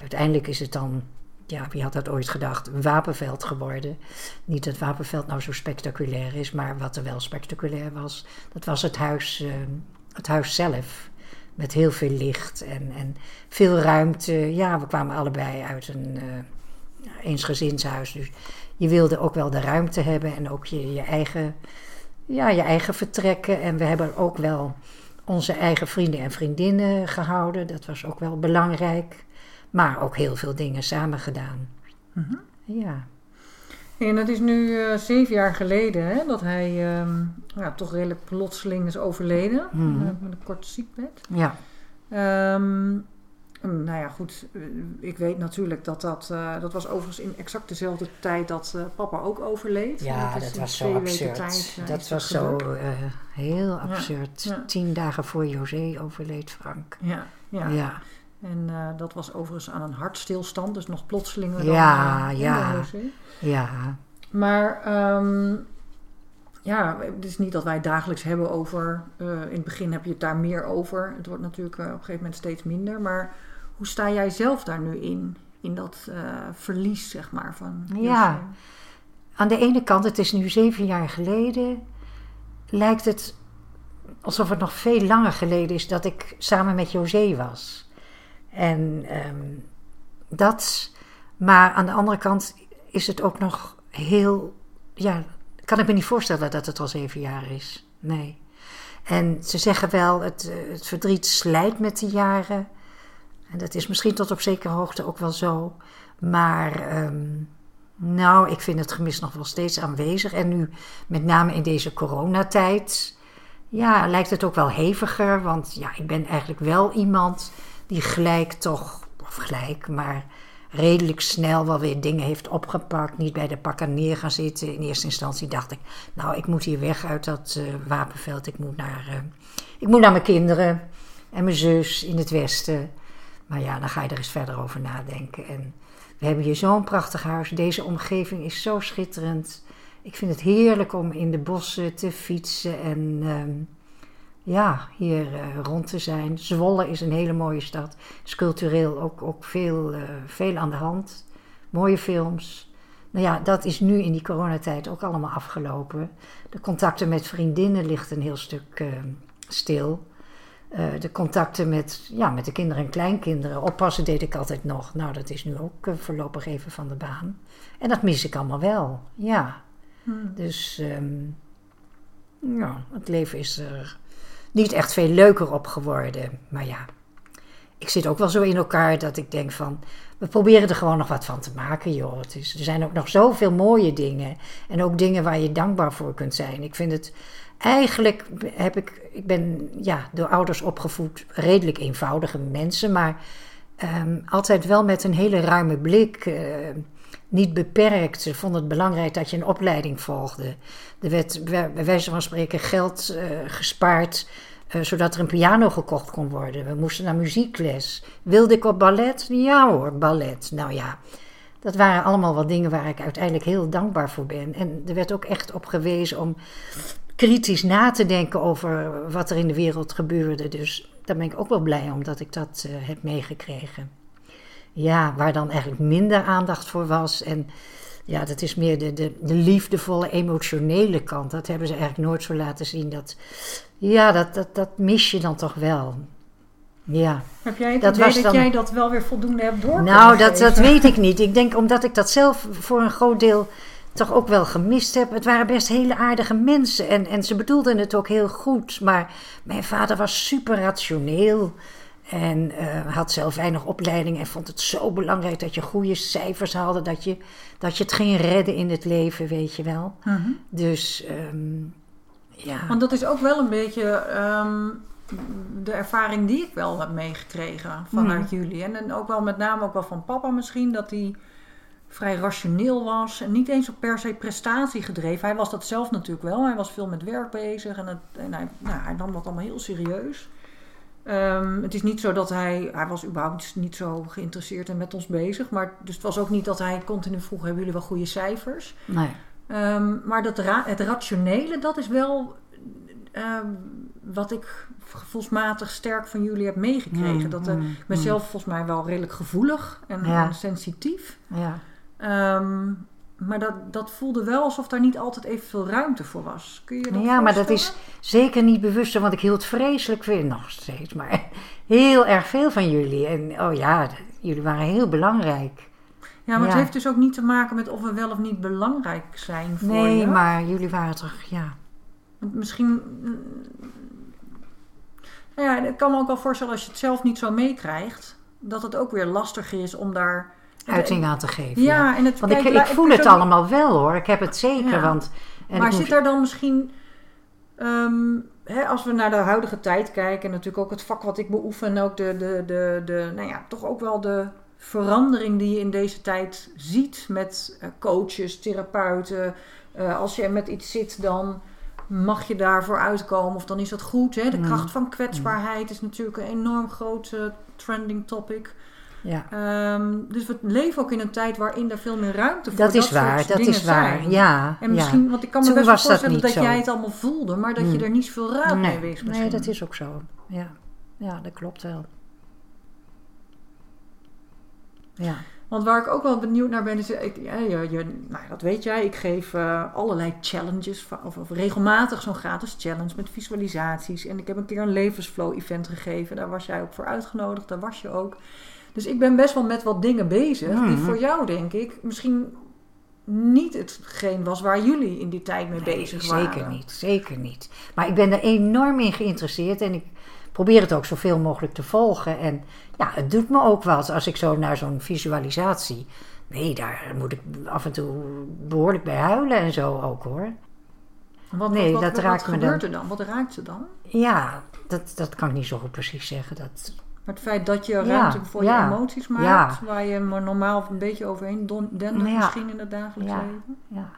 uiteindelijk is het dan, ja, wie had dat ooit gedacht, Wapenveld geworden. Niet dat Wapenveld nou zo spectaculair is, maar wat er wel spectaculair was, dat was het huis, ehm, het huis zelf. Met heel veel licht en, en veel ruimte. Ja, we kwamen allebei uit een eh, eensgezinshuis. Dus je wilde ook wel de ruimte hebben en ook je, je, eigen, ja, je eigen vertrekken. En we hebben ook wel onze eigen vrienden en vriendinnen gehouden. Dat was ook wel belangrijk. Maar ook heel veel dingen samen gedaan. Mhm. Ja. En dat is nu eh, zeven jaar geleden hè, dat hij ehm, ja, toch redelijk plotseling is overleden. Mhm. met een kort ziekbed. Ja, Ehm, nou ja, goed. eh, Ik weet natuurlijk dat dat... eh, dat was overigens in exact dezelfde tijd dat papa ook overleed. ja dat was zo absurd. tijd, dat was zo heel absurd. ja. Tien dagen voor José overleed Frank. Ja, ja. Ja, En eh, dat was overigens aan een hartstilstand. Dus nog plotseling. Ja, dan, eh, ja. HC. ja. Maar ehm, ja, het is niet dat wij het dagelijks hebben over. eh, in het begin heb je het daar meer over. Het wordt natuurlijk eh, op een gegeven moment steeds minder. Maar hoe sta jij zelf daar nu in? In dat eh, verlies, zeg maar. Van Ja. Aan de ene kant, het is nu zeven jaar geleden, lijkt het alsof het nog veel langer geleden is dat ik samen met José was. En ehm, dat, maar aan de andere kant is het ook nog heel, ja, kan ik me niet voorstellen dat het al zeven jaar is. Nee. En ze zeggen wel, het, het verdriet slijt met de jaren. En dat is misschien tot op zekere hoogte ook wel zo. Maar ehm, nou, ik vind het gemis nog wel steeds aanwezig. En nu, met name in deze coronatijd, ja, lijkt het ook wel heviger. Want ja, ik ben eigenlijk wel iemand die gelijk toch, of gelijk, maar redelijk snel wel weer dingen heeft opgepakt. Niet bij de pakken neer gaan zitten. In eerste instantie dacht ik, nou, ik moet hier weg uit dat eh, wapenveld. Ik moet, naar, eh, ik moet naar mijn kinderen en mijn zus in het westen. Maar ja, dan ga je er eens verder over nadenken. En we hebben hier zo'n prachtig huis. Deze omgeving is zo schitterend. Ik vind het heerlijk om in de bossen te fietsen en ehm, ja, hier eh, rond te zijn. Zwolle is een hele mooie stad. Is cultureel ook, ook veel, eh, veel aan de hand. Mooie films. Nou ja, dat is nu in die coronatijd ook allemaal afgelopen. De contacten met vriendinnen ligt een heel stuk eh, stil. De contacten met, ja, met de kinderen en kleinkinderen. Oppassen deed ik altijd nog. Nou, dat is nu ook voorlopig even van de baan. En dat mis ik allemaal wel, ja. Hmm. Dus ehm, ja, het leven is er niet echt veel leuker op geworden. Maar ja, ik zit ook wel zo in elkaar dat ik denk van... We proberen er gewoon nog wat van te maken, joh. Het is, er zijn ook nog zoveel mooie dingen. En ook dingen waar je dankbaar voor kunt zijn. Ik vind het... Eigenlijk heb ik... Ik ben ja, door ouders opgevoed redelijk eenvoudige mensen. Maar ehm, altijd wel met een hele ruime blik... eh, niet beperkt. Ze vonden het belangrijk dat je een opleiding volgde. Er werd bij wijze van spreken geld eh, gespaard eh, zodat er een piano gekocht kon worden. We moesten naar muziekles. Wilde ik op ballet? Ja hoor, ballet. Nou ja, dat waren allemaal wel dingen waar ik uiteindelijk heel dankbaar voor ben. En er werd ook echt op gewezen om kritisch na te denken over wat er in de wereld gebeurde. Dus daar ben ik ook wel blij om dat ik dat eh, heb meegekregen. Ja, waar dan eigenlijk minder aandacht voor was. En ja, dat is meer de, de, de liefdevolle, emotionele kant. Dat hebben ze eigenlijk nooit zo laten zien. Dat, ja, dat, dat, dat mis je dan toch wel. Ja. Heb jij het Dat idee was dat dan- jij dat wel weer voldoende hebt door Nou, dat, dat weet ik niet. Ik denk omdat ik dat zelf voor een groot deel toch ook wel gemist heb. Het waren best hele aardige mensen en, en ze bedoelden het ook heel goed. Maar mijn vader was super rationeel en eh, had zelf weinig opleiding en vond het zo belangrijk dat je goede cijfers haalde. Dat je, dat je het ging redden in het leven, weet je wel. Mhm. Dus ehm, ja. Want dat is ook wel een beetje ehm, de ervaring die ik wel heb meegekregen vanuit Hmm. jullie. En, en ook wel met name ook wel van papa misschien, dat hij vrij rationeel was. En niet eens op per se prestatie gedreven. Hij was dat zelf natuurlijk wel. Hij was veel met werk bezig en, het, en hij, nou, hij nam dat allemaal heel serieus. Ehm, het is niet zo dat hij... Hij was überhaupt niet zo geïnteresseerd en met ons bezig. Maar dus het was ook niet dat hij continu vroeg... Hebben jullie wel goede cijfers? Nee. Ehm, maar dat ra- het rationele, dat is wel ehm, wat ik gevoelsmatig sterk van jullie heb meegekregen. Mm, dat eh, mm, ik ben mm. zelf volgens mij wel redelijk gevoelig en, Ja. en sensitief. Ja. Maar dat, dat voelde wel alsof daar niet altijd evenveel ruimte voor was. Kun je dat Ja, maar dat is zeker niet bewust, want ik hield vreselijk veel, nog steeds, maar heel erg veel van jullie. En oh ja, jullie waren heel belangrijk. Ja, maar het heeft dus ook niet te maken met of we wel of niet belangrijk zijn voor Nee, je. maar jullie waren toch, ja. Misschien. Nou ja, ik kan me ook wel voorstellen als je het zelf niet zo meekrijgt, dat het ook weer lastiger is om daar uiting aan te geven. Ja, en het, Want ik, kijk, ik la- voel het allemaal wel hoor. Ik heb het zeker. Ja. Want, en maar zit moet- daar dan misschien, ehm, hè, als we naar de huidige tijd kijken, en natuurlijk ook het vak wat ik beoefen, en ook de, de, de, de, nou ja, toch ook wel de verandering die je in deze tijd ziet met eh, coaches, therapeuten. Eh, als je met iets zit, dan mag je daarvoor uitkomen of dan is dat goed. Hè? De Mm. kracht van kwetsbaarheid is natuurlijk een enorm groot eh, trending topic. Ja. Ehm, dus we leven ook in een tijd waarin er veel meer ruimte voor Dat dat is waar, soort dat dingen is waar. zijn. Ja, En ja. misschien, want ik kan me Toen best wel dat voorstellen dat, jij het allemaal voelde, maar dat je Hmm. er niet zoveel raad mee nee, wist nee, misschien. dat is ook zo. Ja, ja dat klopt wel. Ja, Want waar ik ook wel benieuwd naar ben, is, ik, ja, je, je, nou, ja, dat weet jij, ik geef eh, allerlei challenges, of, of regelmatig zo'n gratis challenge met visualisaties. En ik heb een keer een levensflow event gegeven, daar was jij ook voor uitgenodigd, daar was je ook. Dus ik ben best wel met wat dingen bezig, die Mhm. voor jou denk ik misschien niet hetgeen was waar jullie in die tijd mee Nee, bezig waren. zeker niet, zeker niet. Maar ik ben er enorm in geïnteresseerd en ik probeer het ook zoveel mogelijk te volgen. En ja, het doet me ook wat als ik zo naar zo'n visualisatie. Nee, daar moet ik af en toe behoorlijk bij huilen en zo ook hoor. Wat, Nee, wat, dat raakt wat me gebeurt er dan? Wat raakt ze dan? Ja, dat, dat kan ik niet zo goed precies zeggen. Dat, Maar het feit dat je Ja, ruimte voor ja, je emoties maakt, ja. waar je maar normaal een beetje overheen dendert Ja. misschien in het dagelijks Ja. leven. ja.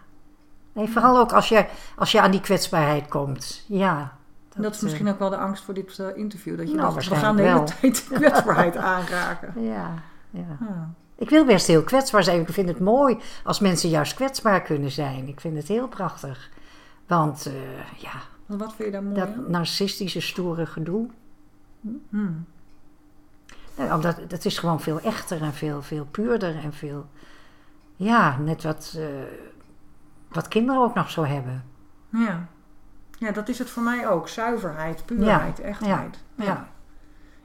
Nee, vooral ook als je, als je aan die kwetsbaarheid komt. Ja. En dat is eh, misschien ook wel de angst voor dit eh, interview. Dat je Nou, dacht, we gaan de hele waarschijnlijk tijd de kwetsbaarheid aanraken. Ja, ja. Ik wil best heel kwetsbaar zijn. Ik vind het mooi als mensen juist kwetsbaar kunnen zijn. Ik vind het heel prachtig. Want eh, ja, Wat vind je daar mooi dat narcistische, stoere gedoe. Hmm. Nou, omdat, dat is gewoon veel echter en veel, veel puurder en veel... Ja, net wat, eh, wat kinderen ook nog zo hebben. Ja. ja, dat is het voor mij ook. Zuiverheid, puurheid, echtheid. ja.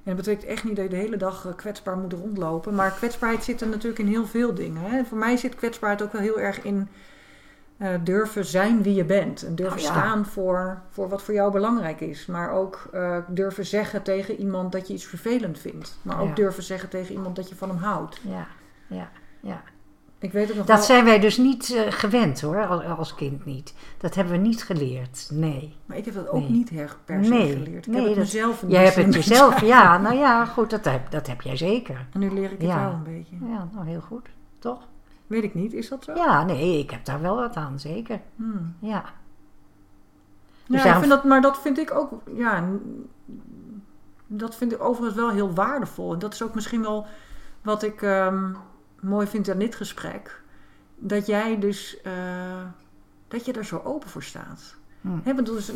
En dat betekent echt niet dat je de hele dag eh, kwetsbaar moet rondlopen. Maar kwetsbaarheid zit er natuurlijk in heel veel dingen. Hè. Voor mij zit kwetsbaarheid ook wel heel erg in eh, durven zijn wie je bent. En durven Oh ja. staan voor, voor wat voor jou belangrijk is. Maar ook eh, durven zeggen tegen iemand dat je iets vervelend vindt. Maar ook Ja. durven zeggen tegen iemand dat je van hem houdt. Ja, ja, ja. Ik weet het nog Dat wel. zijn wij dus niet eh, gewend hoor, als, als kind niet. Dat hebben we niet geleerd, nee. Maar ik heb dat ook Nee. niet her, per se Nee, geleerd. Ik nee, heb het dat- mezelf Jij hebt het jezelf, ja, nou ja, goed, dat heb, dat heb jij zeker. En nu leer ik het Ja. jou een beetje. Ja, nou heel goed, toch? Weet ik niet, is dat zo? Ja, nee, ik heb daar wel wat aan, zeker. Hmm. Ja. Ja, Dus ik daarom- vind dat, maar dat vind ik ook, ja, dat vind ik overigens wel heel waardevol. En dat is ook misschien wel wat ik ehm, mooi vind aan dit gesprek. Dat jij dus, eh, dat je er zo open voor staat. Hm. Want dus,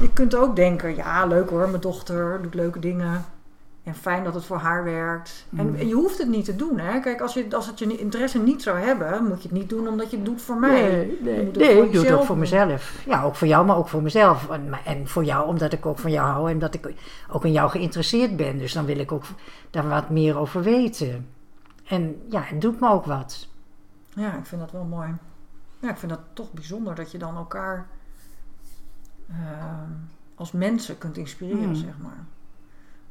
je kunt ook denken, ja leuk hoor, mijn dochter doet leuke dingen. En fijn dat het voor haar werkt. En, Mm. en je hoeft het niet te doen. Hè? Kijk, als, je, als het je interesse niet zou hebben, moet je het niet doen omdat je het doet voor mij. Nee, Je nee, nee ik doe het ook voor mezelf. Ja, ook voor jou, maar ook voor mezelf. En, en voor jou, omdat ik ook van jou hou en dat ik ook in jou geïnteresseerd ben. Dus dan wil ik ook daar wat meer over weten. En ja, het doet me ook wat. Ja, ik vind dat wel mooi. Ja, ik vind dat toch bijzonder dat je dan elkaar ehm, als mensen kunt inspireren, Hmm. zeg maar.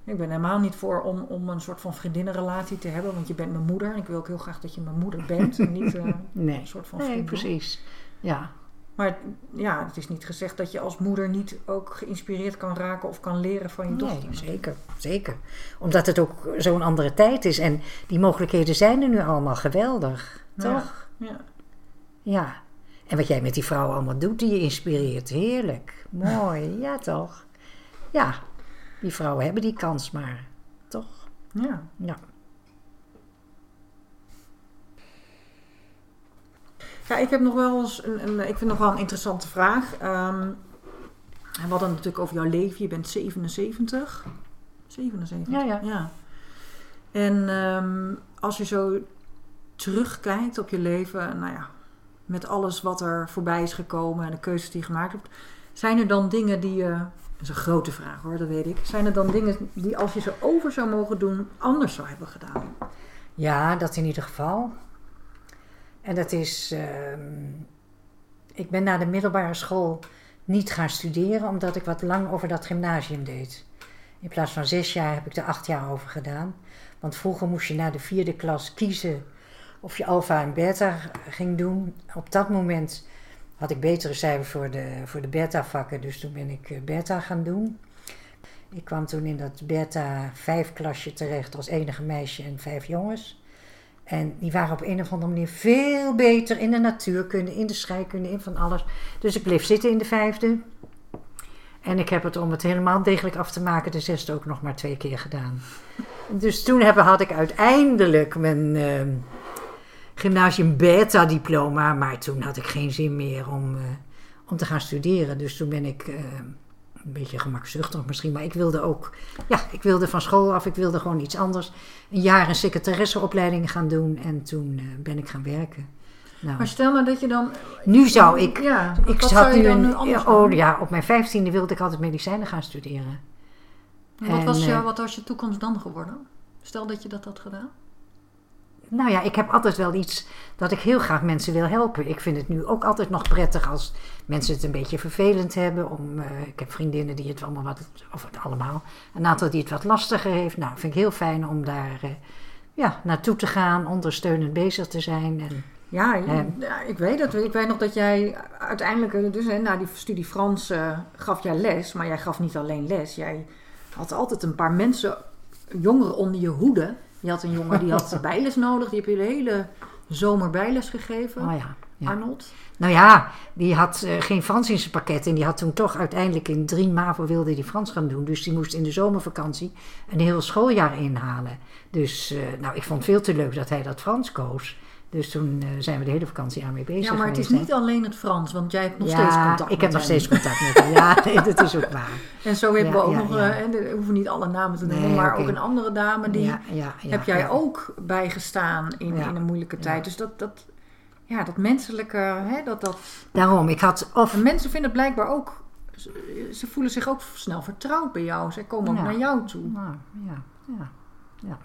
Ik ben helemaal niet voor om, om een soort van vriendinnenrelatie te hebben, want je bent mijn moeder. En ik wil ook heel graag dat je mijn moeder bent en niet eh, Nee, een soort van nee vriendin. precies. Ja, Maar ja, het is niet gezegd dat je als moeder niet ook geïnspireerd kan raken of kan leren van je dochter. nee, zeker, zeker. Omdat het ook zo'n andere tijd is. En die mogelijkheden zijn er nu allemaal geweldig. Ja. Toch? Ja. Ja. En wat jij met die vrouw allemaal doet, die je inspireert. Heerlijk. Mooi. Ja, toch? Ja. Die vrouwen hebben die kans maar. Toch? ja. Ja. Ja, ik heb nog wel eens een, een ik vind nog wel een interessante vraag. Ehm, we hadden het natuurlijk over jouw leven. Je bent 77. 77? Ja, ja. En ehm, als je zo terugkijkt op je leven, nou ja, met alles wat er voorbij is gekomen en de keuzes die je gemaakt hebt, zijn er dan dingen die je, is een grote vraag hoor, dat weet ik, zijn er dan dingen die als je ze over zou mogen doen, anders zou hebben gedaan? Ja, dat in ieder geval. En dat is. ehm, ik ben na de middelbare school niet gaan studeren, omdat ik wat lang over dat gymnasium deed. In plaats van zes jaar heb ik er acht jaar over gedaan. Want vroeger moest je na de vierde klas kiezen of je alfa en beta ging doen. Op dat moment had ik betere cijfers voor de, voor de beta vakken, dus toen ben ik eh, beta gaan doen. Ik kwam toen in dat beta 5 klasje terecht als enige meisje en vijf jongens. En die waren op een of andere manier veel beter in de natuurkunde, in de scheikunde, in van alles. Dus ik bleef zitten in de vijfde. En ik heb het om het helemaal degelijk af te maken, de zesde ook nog maar twee keer gedaan. Dus toen heb, had ik uiteindelijk mijn uh, gymnasium beta diploma. Maar toen had ik geen zin meer om, uh, om te gaan studeren. Dus toen ben ik uh, een beetje gemakzuchtig misschien. Maar ik wilde ook, ja, ik wilde van school af. Ik wilde gewoon iets anders. Een jaar een secretaresseopleiding gaan doen. En toen uh, ben ik gaan werken. Nou, maar stel maar dat je dan. Nu zou ik. Ja, ik je nu een, oh ja, op mijn vijftiende wilde ik altijd medicijnen gaan studeren. En Wat, En, was eh, jou, wat was je toekomst dan geworden? Stel dat je dat had gedaan. Nou ja, ik heb altijd wel iets dat ik heel graag mensen wil helpen. Ik vind het nu ook altijd nog prettig als mensen het een beetje vervelend hebben. Om, eh, ik heb vriendinnen die het allemaal wat, of het allemaal, een aantal die het wat lastiger heeft. Nou, vind ik heel fijn om daar eh, ja, naartoe te gaan, ondersteunend bezig te zijn. En, Ja, ja, ik weet het. Ik weet nog dat jij uiteindelijk, eh, dus hè, na die studie Frans, eh, gaf jij les. Maar jij gaf niet alleen les. Jij had altijd een paar mensen, jongeren onder je hoede. Je had een jongen die had bijles nodig. Die heb je de hele zomer bijles gegeven. oh ja, ja. Arnold. Nou ja, die had eh, geen Frans in zijn pakket. En die had toen toch uiteindelijk in drie MAVO wilde die Frans gaan doen. Dus die moest in de zomervakantie een heel schooljaar inhalen. Dus eh, nou, ik vond het veel te leuk dat hij dat Frans koos. Dus toen eh, zijn we de hele vakantie aan mee bezig Ja, maar het is geweest, hè. niet alleen het Frans, want jij hebt nog ja, steeds contact ik heb nog steeds contact met hem. Ja, nee, dat is ook waar. En zo hebben Ja, we ook ja, nog, ja. eh, we hoeven niet alle namen te noemen, Nee, maar ook een andere dame die heb jij ook bijgestaan in, in een moeilijke tijd. Dus dat, dat, ja, dat menselijke, hè, dat, dat... Daarom, ik had of... En mensen vinden het blijkbaar ook, ze, voelen zich ook snel vertrouwd bij jou. Ze komen ook naar jou toe. Nou, ja, ja.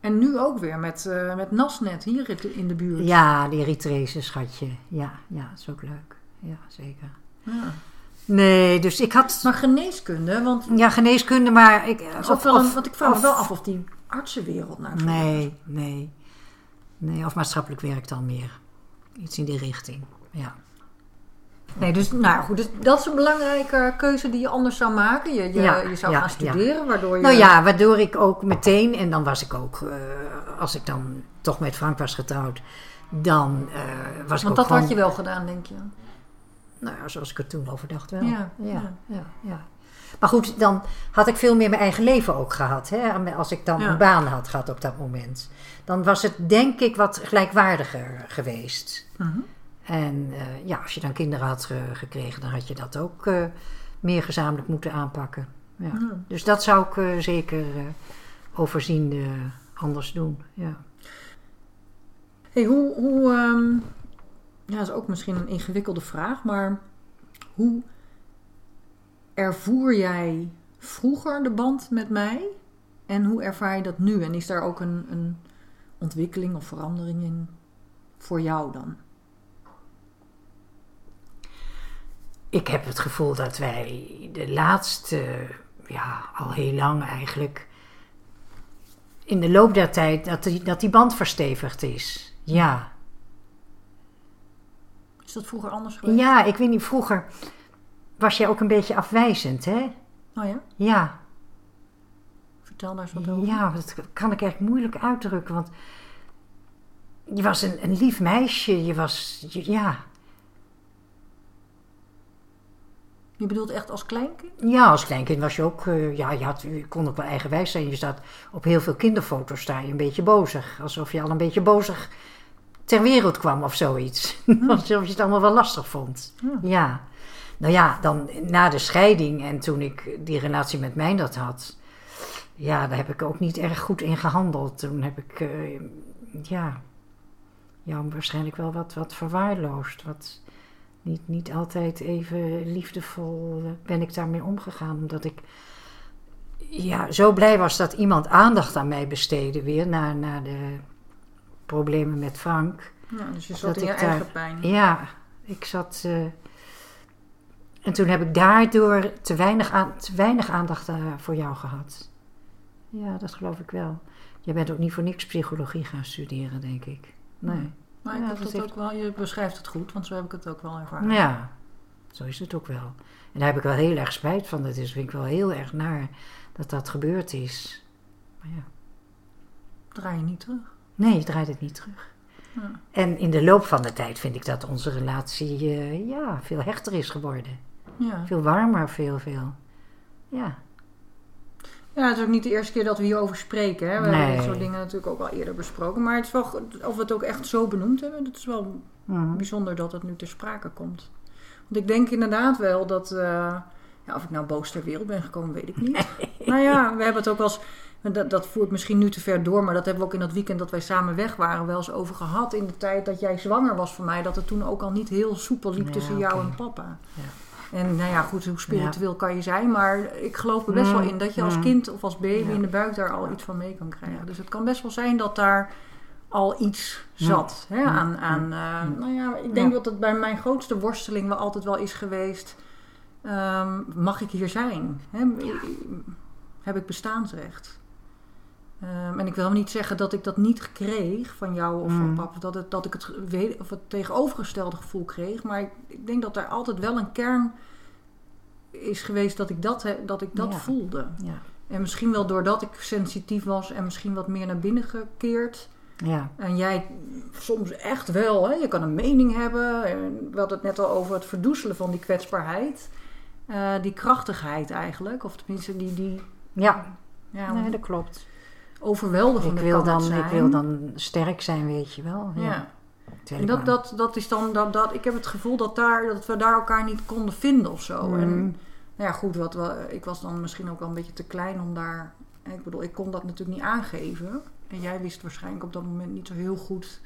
En nu ook weer met, eh, met Nasnet hier in- de buurt. ja, die Eritrese schatje. Ja, ja, is ook leuk. Ja, zeker. Ja. Nee, dus ik had... Maar geneeskunde, want, Ja, geneeskunde, maar ik... ook wel een, want ik vraag me wel af of die artsenwereld naar. Nee, nee. Nee, of maatschappelijk werk dan meer. Iets in die richting, ja. Nee, dus nou goed, dus dat is een belangrijke keuze die je anders zou maken. Je, je, Ja, je zou ja, gaan studeren, waardoor je... Nou ja, waardoor ik ook meteen... En dan was ik ook... eh, als ik dan toch met Frank was getrouwd... Dan eh, was ik Want dat gewoon... had je wel gedaan, denk je. Nou ja, zoals ik er toen over dacht wel. Ja, ja, ja. Maar goed, dan had ik veel meer mijn eigen leven ook gehad. Hè? Als ik dan een baan had gehad op dat moment. Dan was het denk ik wat gelijkwaardiger geweest. Mhm. En eh, ja, als je dan kinderen had gekregen, dan had je dat ook eh, meer gezamenlijk moeten aanpakken. Ja. Ja. Dus dat zou ik eh, zeker overziende anders doen. Ja. Hey, hoe, hoe ehm, ja, dat is ook misschien een ingewikkelde vraag, maar hoe ervoer jij vroeger de band met mij en hoe ervaar je dat nu? En is daar ook een, een ontwikkeling of verandering in voor jou dan? Ik heb het gevoel dat wij de laatste, ja, al heel lang eigenlijk, in de loop der tijd, dat die, dat die band verstevigd is. Ja. Is dat vroeger anders geweest? Ja, ik weet niet, vroeger was jij ook een beetje afwijzend, hè? Oh ja? Ja. Vertel daar eens wat over. Ja, dat kan ik echt moeilijk uitdrukken, want je was een, een lief meisje, je was, ja. Je bedoelt echt als kleinkind? Ja, als kleinkind was je ook, eh, ja, je, had, je kon ook wel eigenwijs zijn. Je staat op heel veel kinderfoto's sta je een beetje bozig. Alsof je al een beetje bozig ter wereld kwam of zoiets. Alsof je het allemaal wel lastig vond. Ja. Ja. Nou ja, dan na de scheiding en toen ik die relatie met mijn dat had... Ja, daar heb ik ook niet erg goed in gehandeld. Toen heb ik, eh, ja, jou waarschijnlijk wel wat, wat verwaarloosd. Wat niet, niet altijd even liefdevol eh, ben ik daarmee omgegaan. Omdat ik ja, zo blij was dat iemand aandacht aan mij besteedde weer na, na de problemen met Frank. Ja, dus je Dat zat in je daar- eigen pijn. Ja, ik zat. eh, en toen heb ik daardoor te weinig, aan, te weinig aandacht eh, voor jou gehad. Ja, dat geloof ik wel. Je bent ook niet voor niks psychologie gaan studeren, denk ik. Nee. Maar Ja, ik heb dat heeft- ook wel, je beschrijft het goed, want zo heb ik het ook wel ervaren. Ja, zo is het ook wel. En daar heb ik wel heel erg spijt van. Dat is, vind ik wel heel erg naar dat dat gebeurd is. Maar ja, Draai je niet terug. nee, je draait het niet terug. Ja. En in de loop van de tijd vind ik dat onze relatie eh, ja, veel hechter is geworden. Ja. Veel warmer, veel, veel. Ja, ja, het is ook niet de eerste keer dat we hierover spreken. Hè. We hebben Nee. dit soort dingen natuurlijk ook al eerder besproken. Maar het is wel, of we het ook echt zo benoemd hebben, het is wel Mhm. bijzonder dat het nu ter sprake komt. Want ik denk inderdaad wel dat... eh, ja, of ik nou boos ter wereld ben gekomen, weet ik niet. Nou ja, we hebben het ook wel eens... Dat, dat voert misschien nu te ver door, maar dat hebben we ook in dat weekend dat wij samen weg waren wel eens over gehad. In de tijd dat jij zwanger was voor mij, dat het toen ook al niet heel soepel liep tussen jou en papa. Ja. En nou ja, goed, hoe spiritueel kan je zijn, maar ik geloof er best Mm, wel in dat je als mm. kind of als baby Ja. in de buik daar al iets van mee kan krijgen. Dus het kan best wel zijn dat daar al iets zat. Hè, Mm. aan, aan, eh, nou ja, ik denk dat het bij mijn grootste worsteling wel altijd wel is geweest. ehm, mag ik hier zijn? Hè? Heb ik bestaansrecht? Ehm, en ik wil niet zeggen dat ik dat niet kreeg van jou of van Mm. papa. Dat, het, dat ik het, ge- we- of het tegenovergestelde gevoel kreeg. Maar ik, ik denk dat er altijd wel een kern is geweest dat ik dat, he- dat, ik dat Ja. voelde. ja, En misschien wel doordat ik sensitief was en misschien wat meer naar binnen gekeerd. ja, En jij soms echt wel, hè? je kan een mening hebben. En We hadden het net al over het verdoezelen van die kwetsbaarheid. Eh, die krachtigheid eigenlijk. Of tenminste die, die ja. ja, Nee, dat klopt. Overweldigende Ik wil, dan, ik wil dan sterk zijn, weet je wel. Ja. En dat, dat, dat is dan, dat, dat, ik heb het gevoel dat, daar, dat we daar elkaar niet konden vinden of zo. En Mm. nou ja, goed, wat, ik was dan misschien ook wel een beetje te klein om daar. Ik bedoel, ik kon dat natuurlijk niet aangeven. En jij wist waarschijnlijk op dat moment niet zo heel goed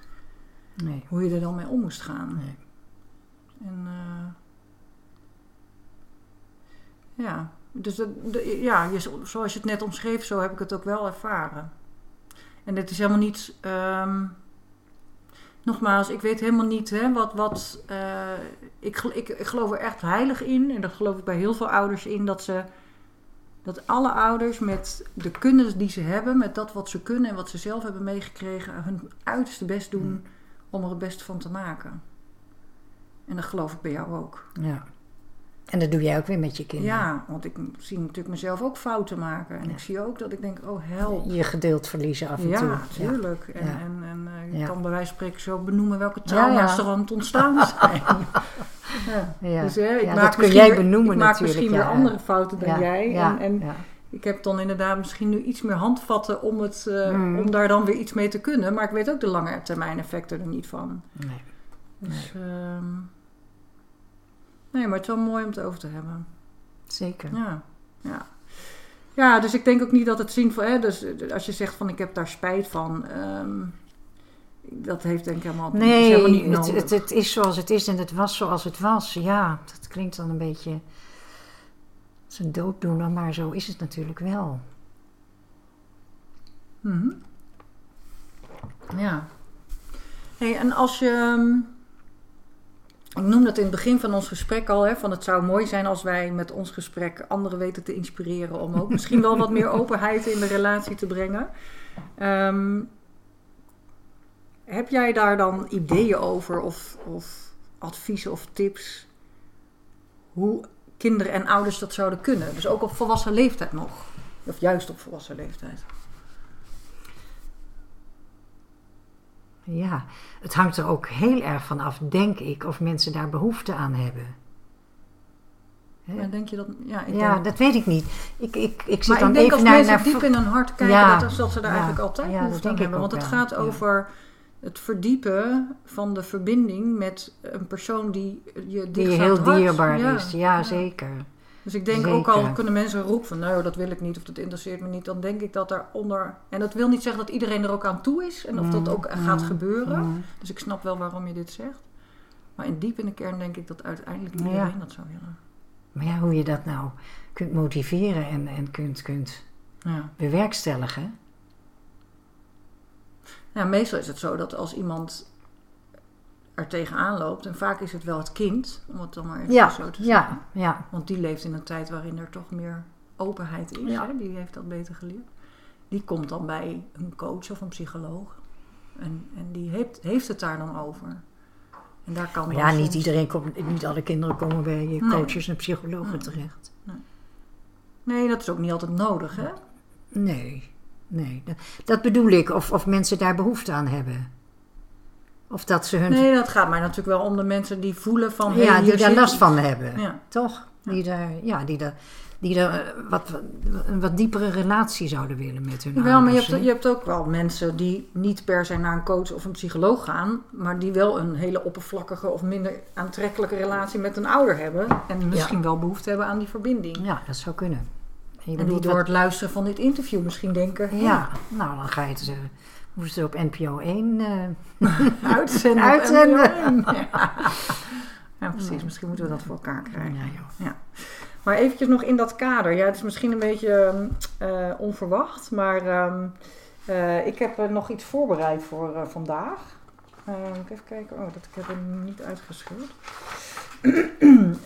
Nee. hoe je er dan mee om moest gaan. Nee. En eh, ja, dus dat- de, ja, je, zoals je het net omschreef, zo heb ik het ook wel ervaren. En dit is helemaal niet. ehm, nogmaals, ik weet helemaal niet hè, wat. wat eh, ik, ik, ik geloof er echt heilig in, en dat geloof ik bij heel veel ouders in, dat ze. Dat alle ouders met de kunde die ze hebben, met dat wat ze kunnen en wat ze zelf hebben meegekregen, hun uiterste best doen om er het beste van te maken. En dat geloof ik bij jou ook. Ja. En dat doe jij ook weer met je kinderen. Ja, want ik zie natuurlijk mezelf ook fouten maken. En Ja. ik zie ook dat ik denk, oh help. Je geduld verliezen af en toe. Ja, tuurlijk. En, Ja. en, en eh, je kan bij wijze van spreken zo benoemen welke trauma's er aan het ontstaan zijn. ja. Dus, hè, ik maak dat kun jij benoemen Ik maak natuurlijk, misschien weer andere fouten dan jij. Ja, En, en ik heb dan inderdaad misschien nu iets meer handvatten om, het, eh, Mm. om daar dan weer iets mee te kunnen. Maar ik weet ook de lange termijn effecten er niet van. Nee. Dus, ehm, nee, maar het is wel mooi om het over te hebben. Zeker. Ja, ja. Ja, dus ik denk ook niet dat het zinvol is. Dus eh, als je zegt van ik heb daar spijt van. ehm, dat heeft denk ik helemaal, is Nee, helemaal niet het, nodig. het, het is zoals het is en het was zoals het was. Ja, dat klinkt dan een beetje een dooddoener, maar zo is het natuurlijk wel. Mhm. Ja. Hey, en als je. ehm, Ik noem dat in het begin van ons gesprek al, hè, van het zou mooi zijn als wij met ons gesprek anderen weten te inspireren om ook misschien wel wat meer openheid in de relatie te brengen. Ehm, heb jij daar dan ideeën over of, of adviezen of tips hoe kinderen en ouders dat zouden kunnen? Dus ook op volwassen leeftijd nog. Of juist op volwassen leeftijd. Ja, het hangt er ook heel erg van af, denk ik, of mensen daar behoefte aan hebben. Hè? Denk je dat? Ja, ik Ja, denk, dat weet ik niet. Ik, ik, ik zit maar dan ik denk even als naar, mensen naar diep in hun hart kijken, Ja, dat, dat ze daar ja, eigenlijk altijd ja, behoefte aan hebben. Want het wel, gaat over het verdiepen van de verbinding met een persoon die je die heel dierbaar is. Ja, zeker. Dus ik denk ook al kunnen mensen roepen van nou dat wil ik niet of dat interesseert me niet. Dan denk ik dat daaronder, en dat wil niet zeggen dat iedereen er ook aan toe is en of dat Mm, ook gaat mm, gebeuren. mm. Dus ik snap wel waarom je dit zegt. Maar in diep in de kern denk ik dat uiteindelijk Ja. iedereen dat zou willen. Maar ja, hoe je dat nou kunt motiveren en, en kunt, kunt Ja. bewerkstelligen. Ja, meestal is het zo dat als iemand er tegenaan loopt, en vaak is het wel het kind, om het dan maar even Ja, zo te zeggen. ja, ja. Want die leeft in een tijd waarin er toch meer openheid is. Ja. Hè? Die heeft dat beter geleerd. die komt dan bij een coach of een psycholoog. En, en die heeft, heeft het daar dan over. En daar kan Maar ja, niet iedereen komt, niet alle kinderen komen bij Nee. coaches en psychologen Nee. terecht. Nee, dat is ook niet altijd nodig, hè? Nee, nee. Dat, dat bedoel ik, of, of mensen daar behoefte aan hebben. Of dat ze hun. Nee, dat gaat mij natuurlijk wel om de mensen die voelen van... hey, ja, die daar last iets. van hebben. Ja. Toch? Die daar, ja, die daar, die daar eh, wat, een wat diepere relatie zouden willen met hun Wel, maar je hebt, je hebt ook wel mensen die niet per se naar een coach of een psycholoog gaan, maar die wel een hele oppervlakkige of minder aantrekkelijke relatie met een ouder hebben. En misschien wel behoefte hebben aan die verbinding. Ja, dat zou kunnen. En die door wat- het luisteren van dit interview misschien denken: "Hm, Ja, nou dan ga je het. Moesten ze op NPO 1. eh, uitzenden. Uitzenden. NPO 1. Ja. ja, precies. Misschien moeten we dat voor elkaar krijgen. ja, joh. Maar eventjes nog in dat kader. Ja, het is misschien een beetje eh, onverwacht, maar ehm, eh, ik heb nog iets voorbereid voor vandaag. Eh, ik even kijken. Oh, dat, ik heb hem niet uitgeschreven.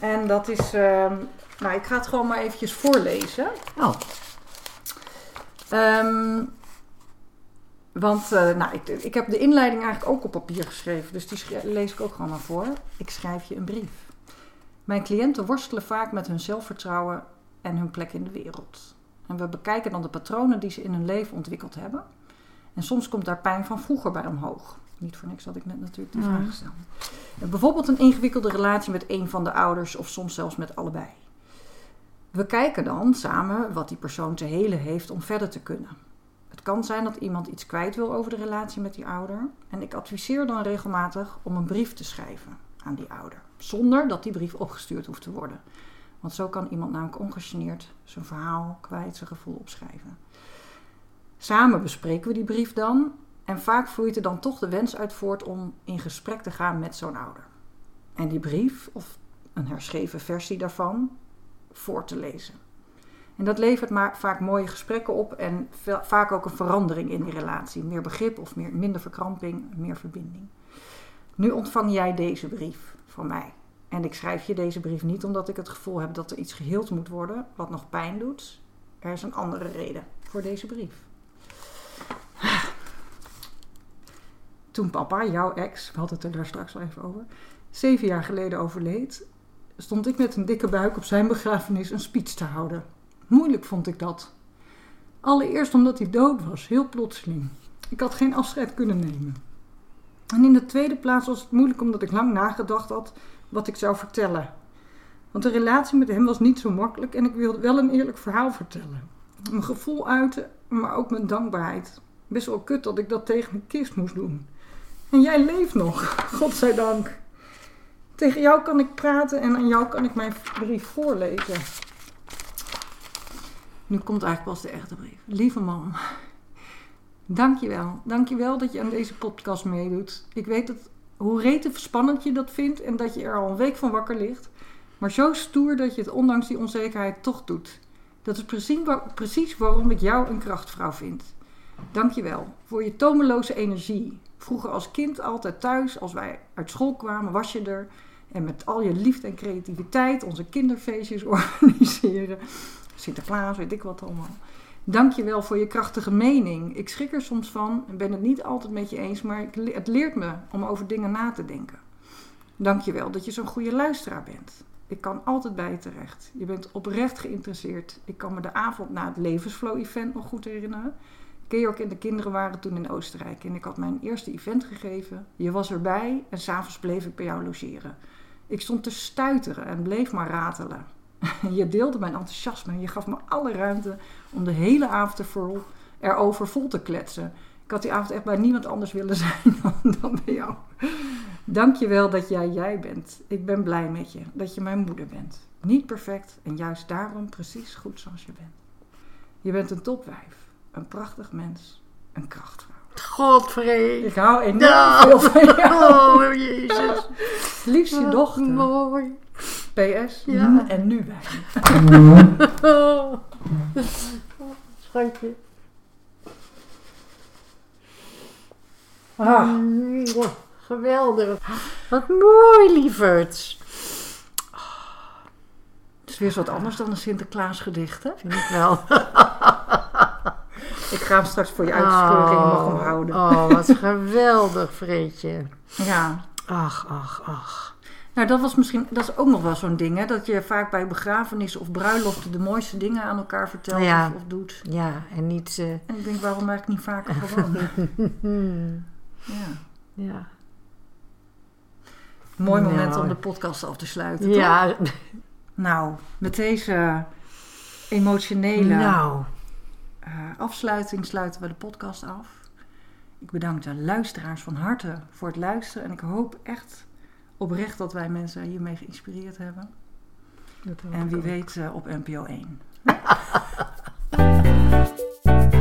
en dat is... ehm, nou, ik ga het gewoon maar eventjes voorlezen. Oh, Ehm, want eh, nou, ik, ik heb de inleiding eigenlijk ook op papier geschreven, dus die lees ik ook gewoon maar voor. Ik schrijf je een brief. Mijn cliënten worstelen vaak met hun zelfvertrouwen en hun plek in de wereld. En we bekijken dan de patronen die ze in hun leven ontwikkeld hebben. En soms komt daar pijn van vroeger bij omhoog. Niet voor niks had ik net natuurlijk die vraag gesteld. En bijvoorbeeld een ingewikkelde relatie met een van de ouders of soms zelfs met allebei. We kijken dan samen wat die persoon te helen heeft om verder te kunnen. Het kan zijn dat iemand iets kwijt wil over de relatie met die ouder. En ik adviseer dan regelmatig om een brief te schrijven aan die ouder. Zonder dat die brief opgestuurd hoeft te worden. Want zo kan iemand namelijk ongegeneerd zijn verhaal kwijt, zijn gevoel opschrijven. Samen bespreken we die brief dan. En vaak vloeit er dan toch de wens uit voort om in gesprek te gaan met zo'n ouder. En die brief, of een herschreven versie daarvan, voor te lezen. En dat levert maar vaak mooie gesprekken op en vaak ook een verandering in die relatie. Meer begrip of meer, minder verkramping, meer verbinding. Nu ontvang jij deze brief van mij. En ik schrijf je deze brief niet omdat ik het gevoel heb dat er iets geheeld moet worden wat nog pijn doet. Er is een andere reden voor deze brief. Toen papa, jouw ex, we hadden het er daar straks al even over, zeven jaar geleden overleed, stond ik met een dikke buik op zijn begrafenis een speech te houden. Moeilijk vond ik dat. Allereerst omdat hij dood was, heel plotseling. Ik had geen afscheid kunnen nemen. En in de tweede plaats was het moeilijk omdat ik lang nagedacht had wat ik zou vertellen. Want de relatie met hem was niet zo makkelijk en ik wilde wel een eerlijk verhaal vertellen. Mijn gevoel uiten, maar ook mijn dankbaarheid. Best wel kut dat ik dat tegen mijn kist moest doen. En jij leeft nog, godzijdank. Tegen jou kan ik praten en aan jou kan ik mijn brief voorlezen. Nu komt eigenlijk pas de echte brief. Lieve man, dankjewel. Dankjewel dat je aan deze podcast meedoet. Ik weet dat, hoe rete spannend je dat vindt en dat je er al een week van wakker ligt. Maar zo stoer dat je het ondanks die onzekerheid toch doet. Dat is precies, precies waarom ik jou een krachtvrouw vind. Dankjewel voor je tomeloze energie. Vroeger als kind altijd thuis, als wij uit school kwamen, was je er. En met al je liefde en creativiteit onze kinderfeestjes organiseren. Sinterklaas, weet ik wat allemaal. Dank je wel voor je krachtige mening. Ik schrik er soms van en ben het niet altijd met je eens, maar het leert me om over dingen na te denken. Dank je wel dat je zo'n goede luisteraar bent. Ik kan altijd bij je terecht. Je bent oprecht geïnteresseerd. Ik kan me de avond na het Levensflow-event nog goed herinneren. Georg en de kinderen waren toen in Oostenrijk en ik had mijn eerste event gegeven. Je was erbij en s'avonds bleef ik bij jou logeren. Ik stond te stuiteren en bleef maar ratelen. Je deelde mijn enthousiasme en je gaf me alle ruimte om de hele avond ervoor, erover vol te kletsen. Ik had die avond echt bij niemand anders willen zijn dan, dan bij jou. Dank je wel dat jij jij bent. Ik ben blij met je, dat je mijn moeder bent. Niet perfect en juist daarom precies goed zoals je bent. Je bent een topwijf, een prachtig mens, een krachtvrouw. Godvrees. Ik hou enorm veel van jou. Oh, jezus. Liefst je dochter. Mooi. PS. Ja. En nu wij. Oh. Schatje. Ah, Geweldig. Wat mooi, lieverd. het is weer wat anders dan een Sinterklaas gedicht, hè? Vind ik wel. Ik ga hem straks voor je en je mag hem houden. Oh, wat geweldig, Vreetje. Ja. Ach, ach, ach. Nou, dat was misschien, dat is ook nog wel zo'n ding, hè? Dat je vaak bij begrafenissen of bruiloften de mooiste dingen aan elkaar vertelt Ja. of, of doet. Ja, en niet... eh, En ik denk, waarom eigenlijk niet vaker gewoon? ja. ja. Mooi moment Nou. om de podcast af te sluiten, toch? Ja, Nou, met deze emotionele nou. eh, afsluiting sluiten we de podcast af. Ik bedank de luisteraars van harte voor het luisteren. En ik hoop echt oprecht dat wij mensen hiermee geïnspireerd hebben. En wie weet eh, op NPO 1.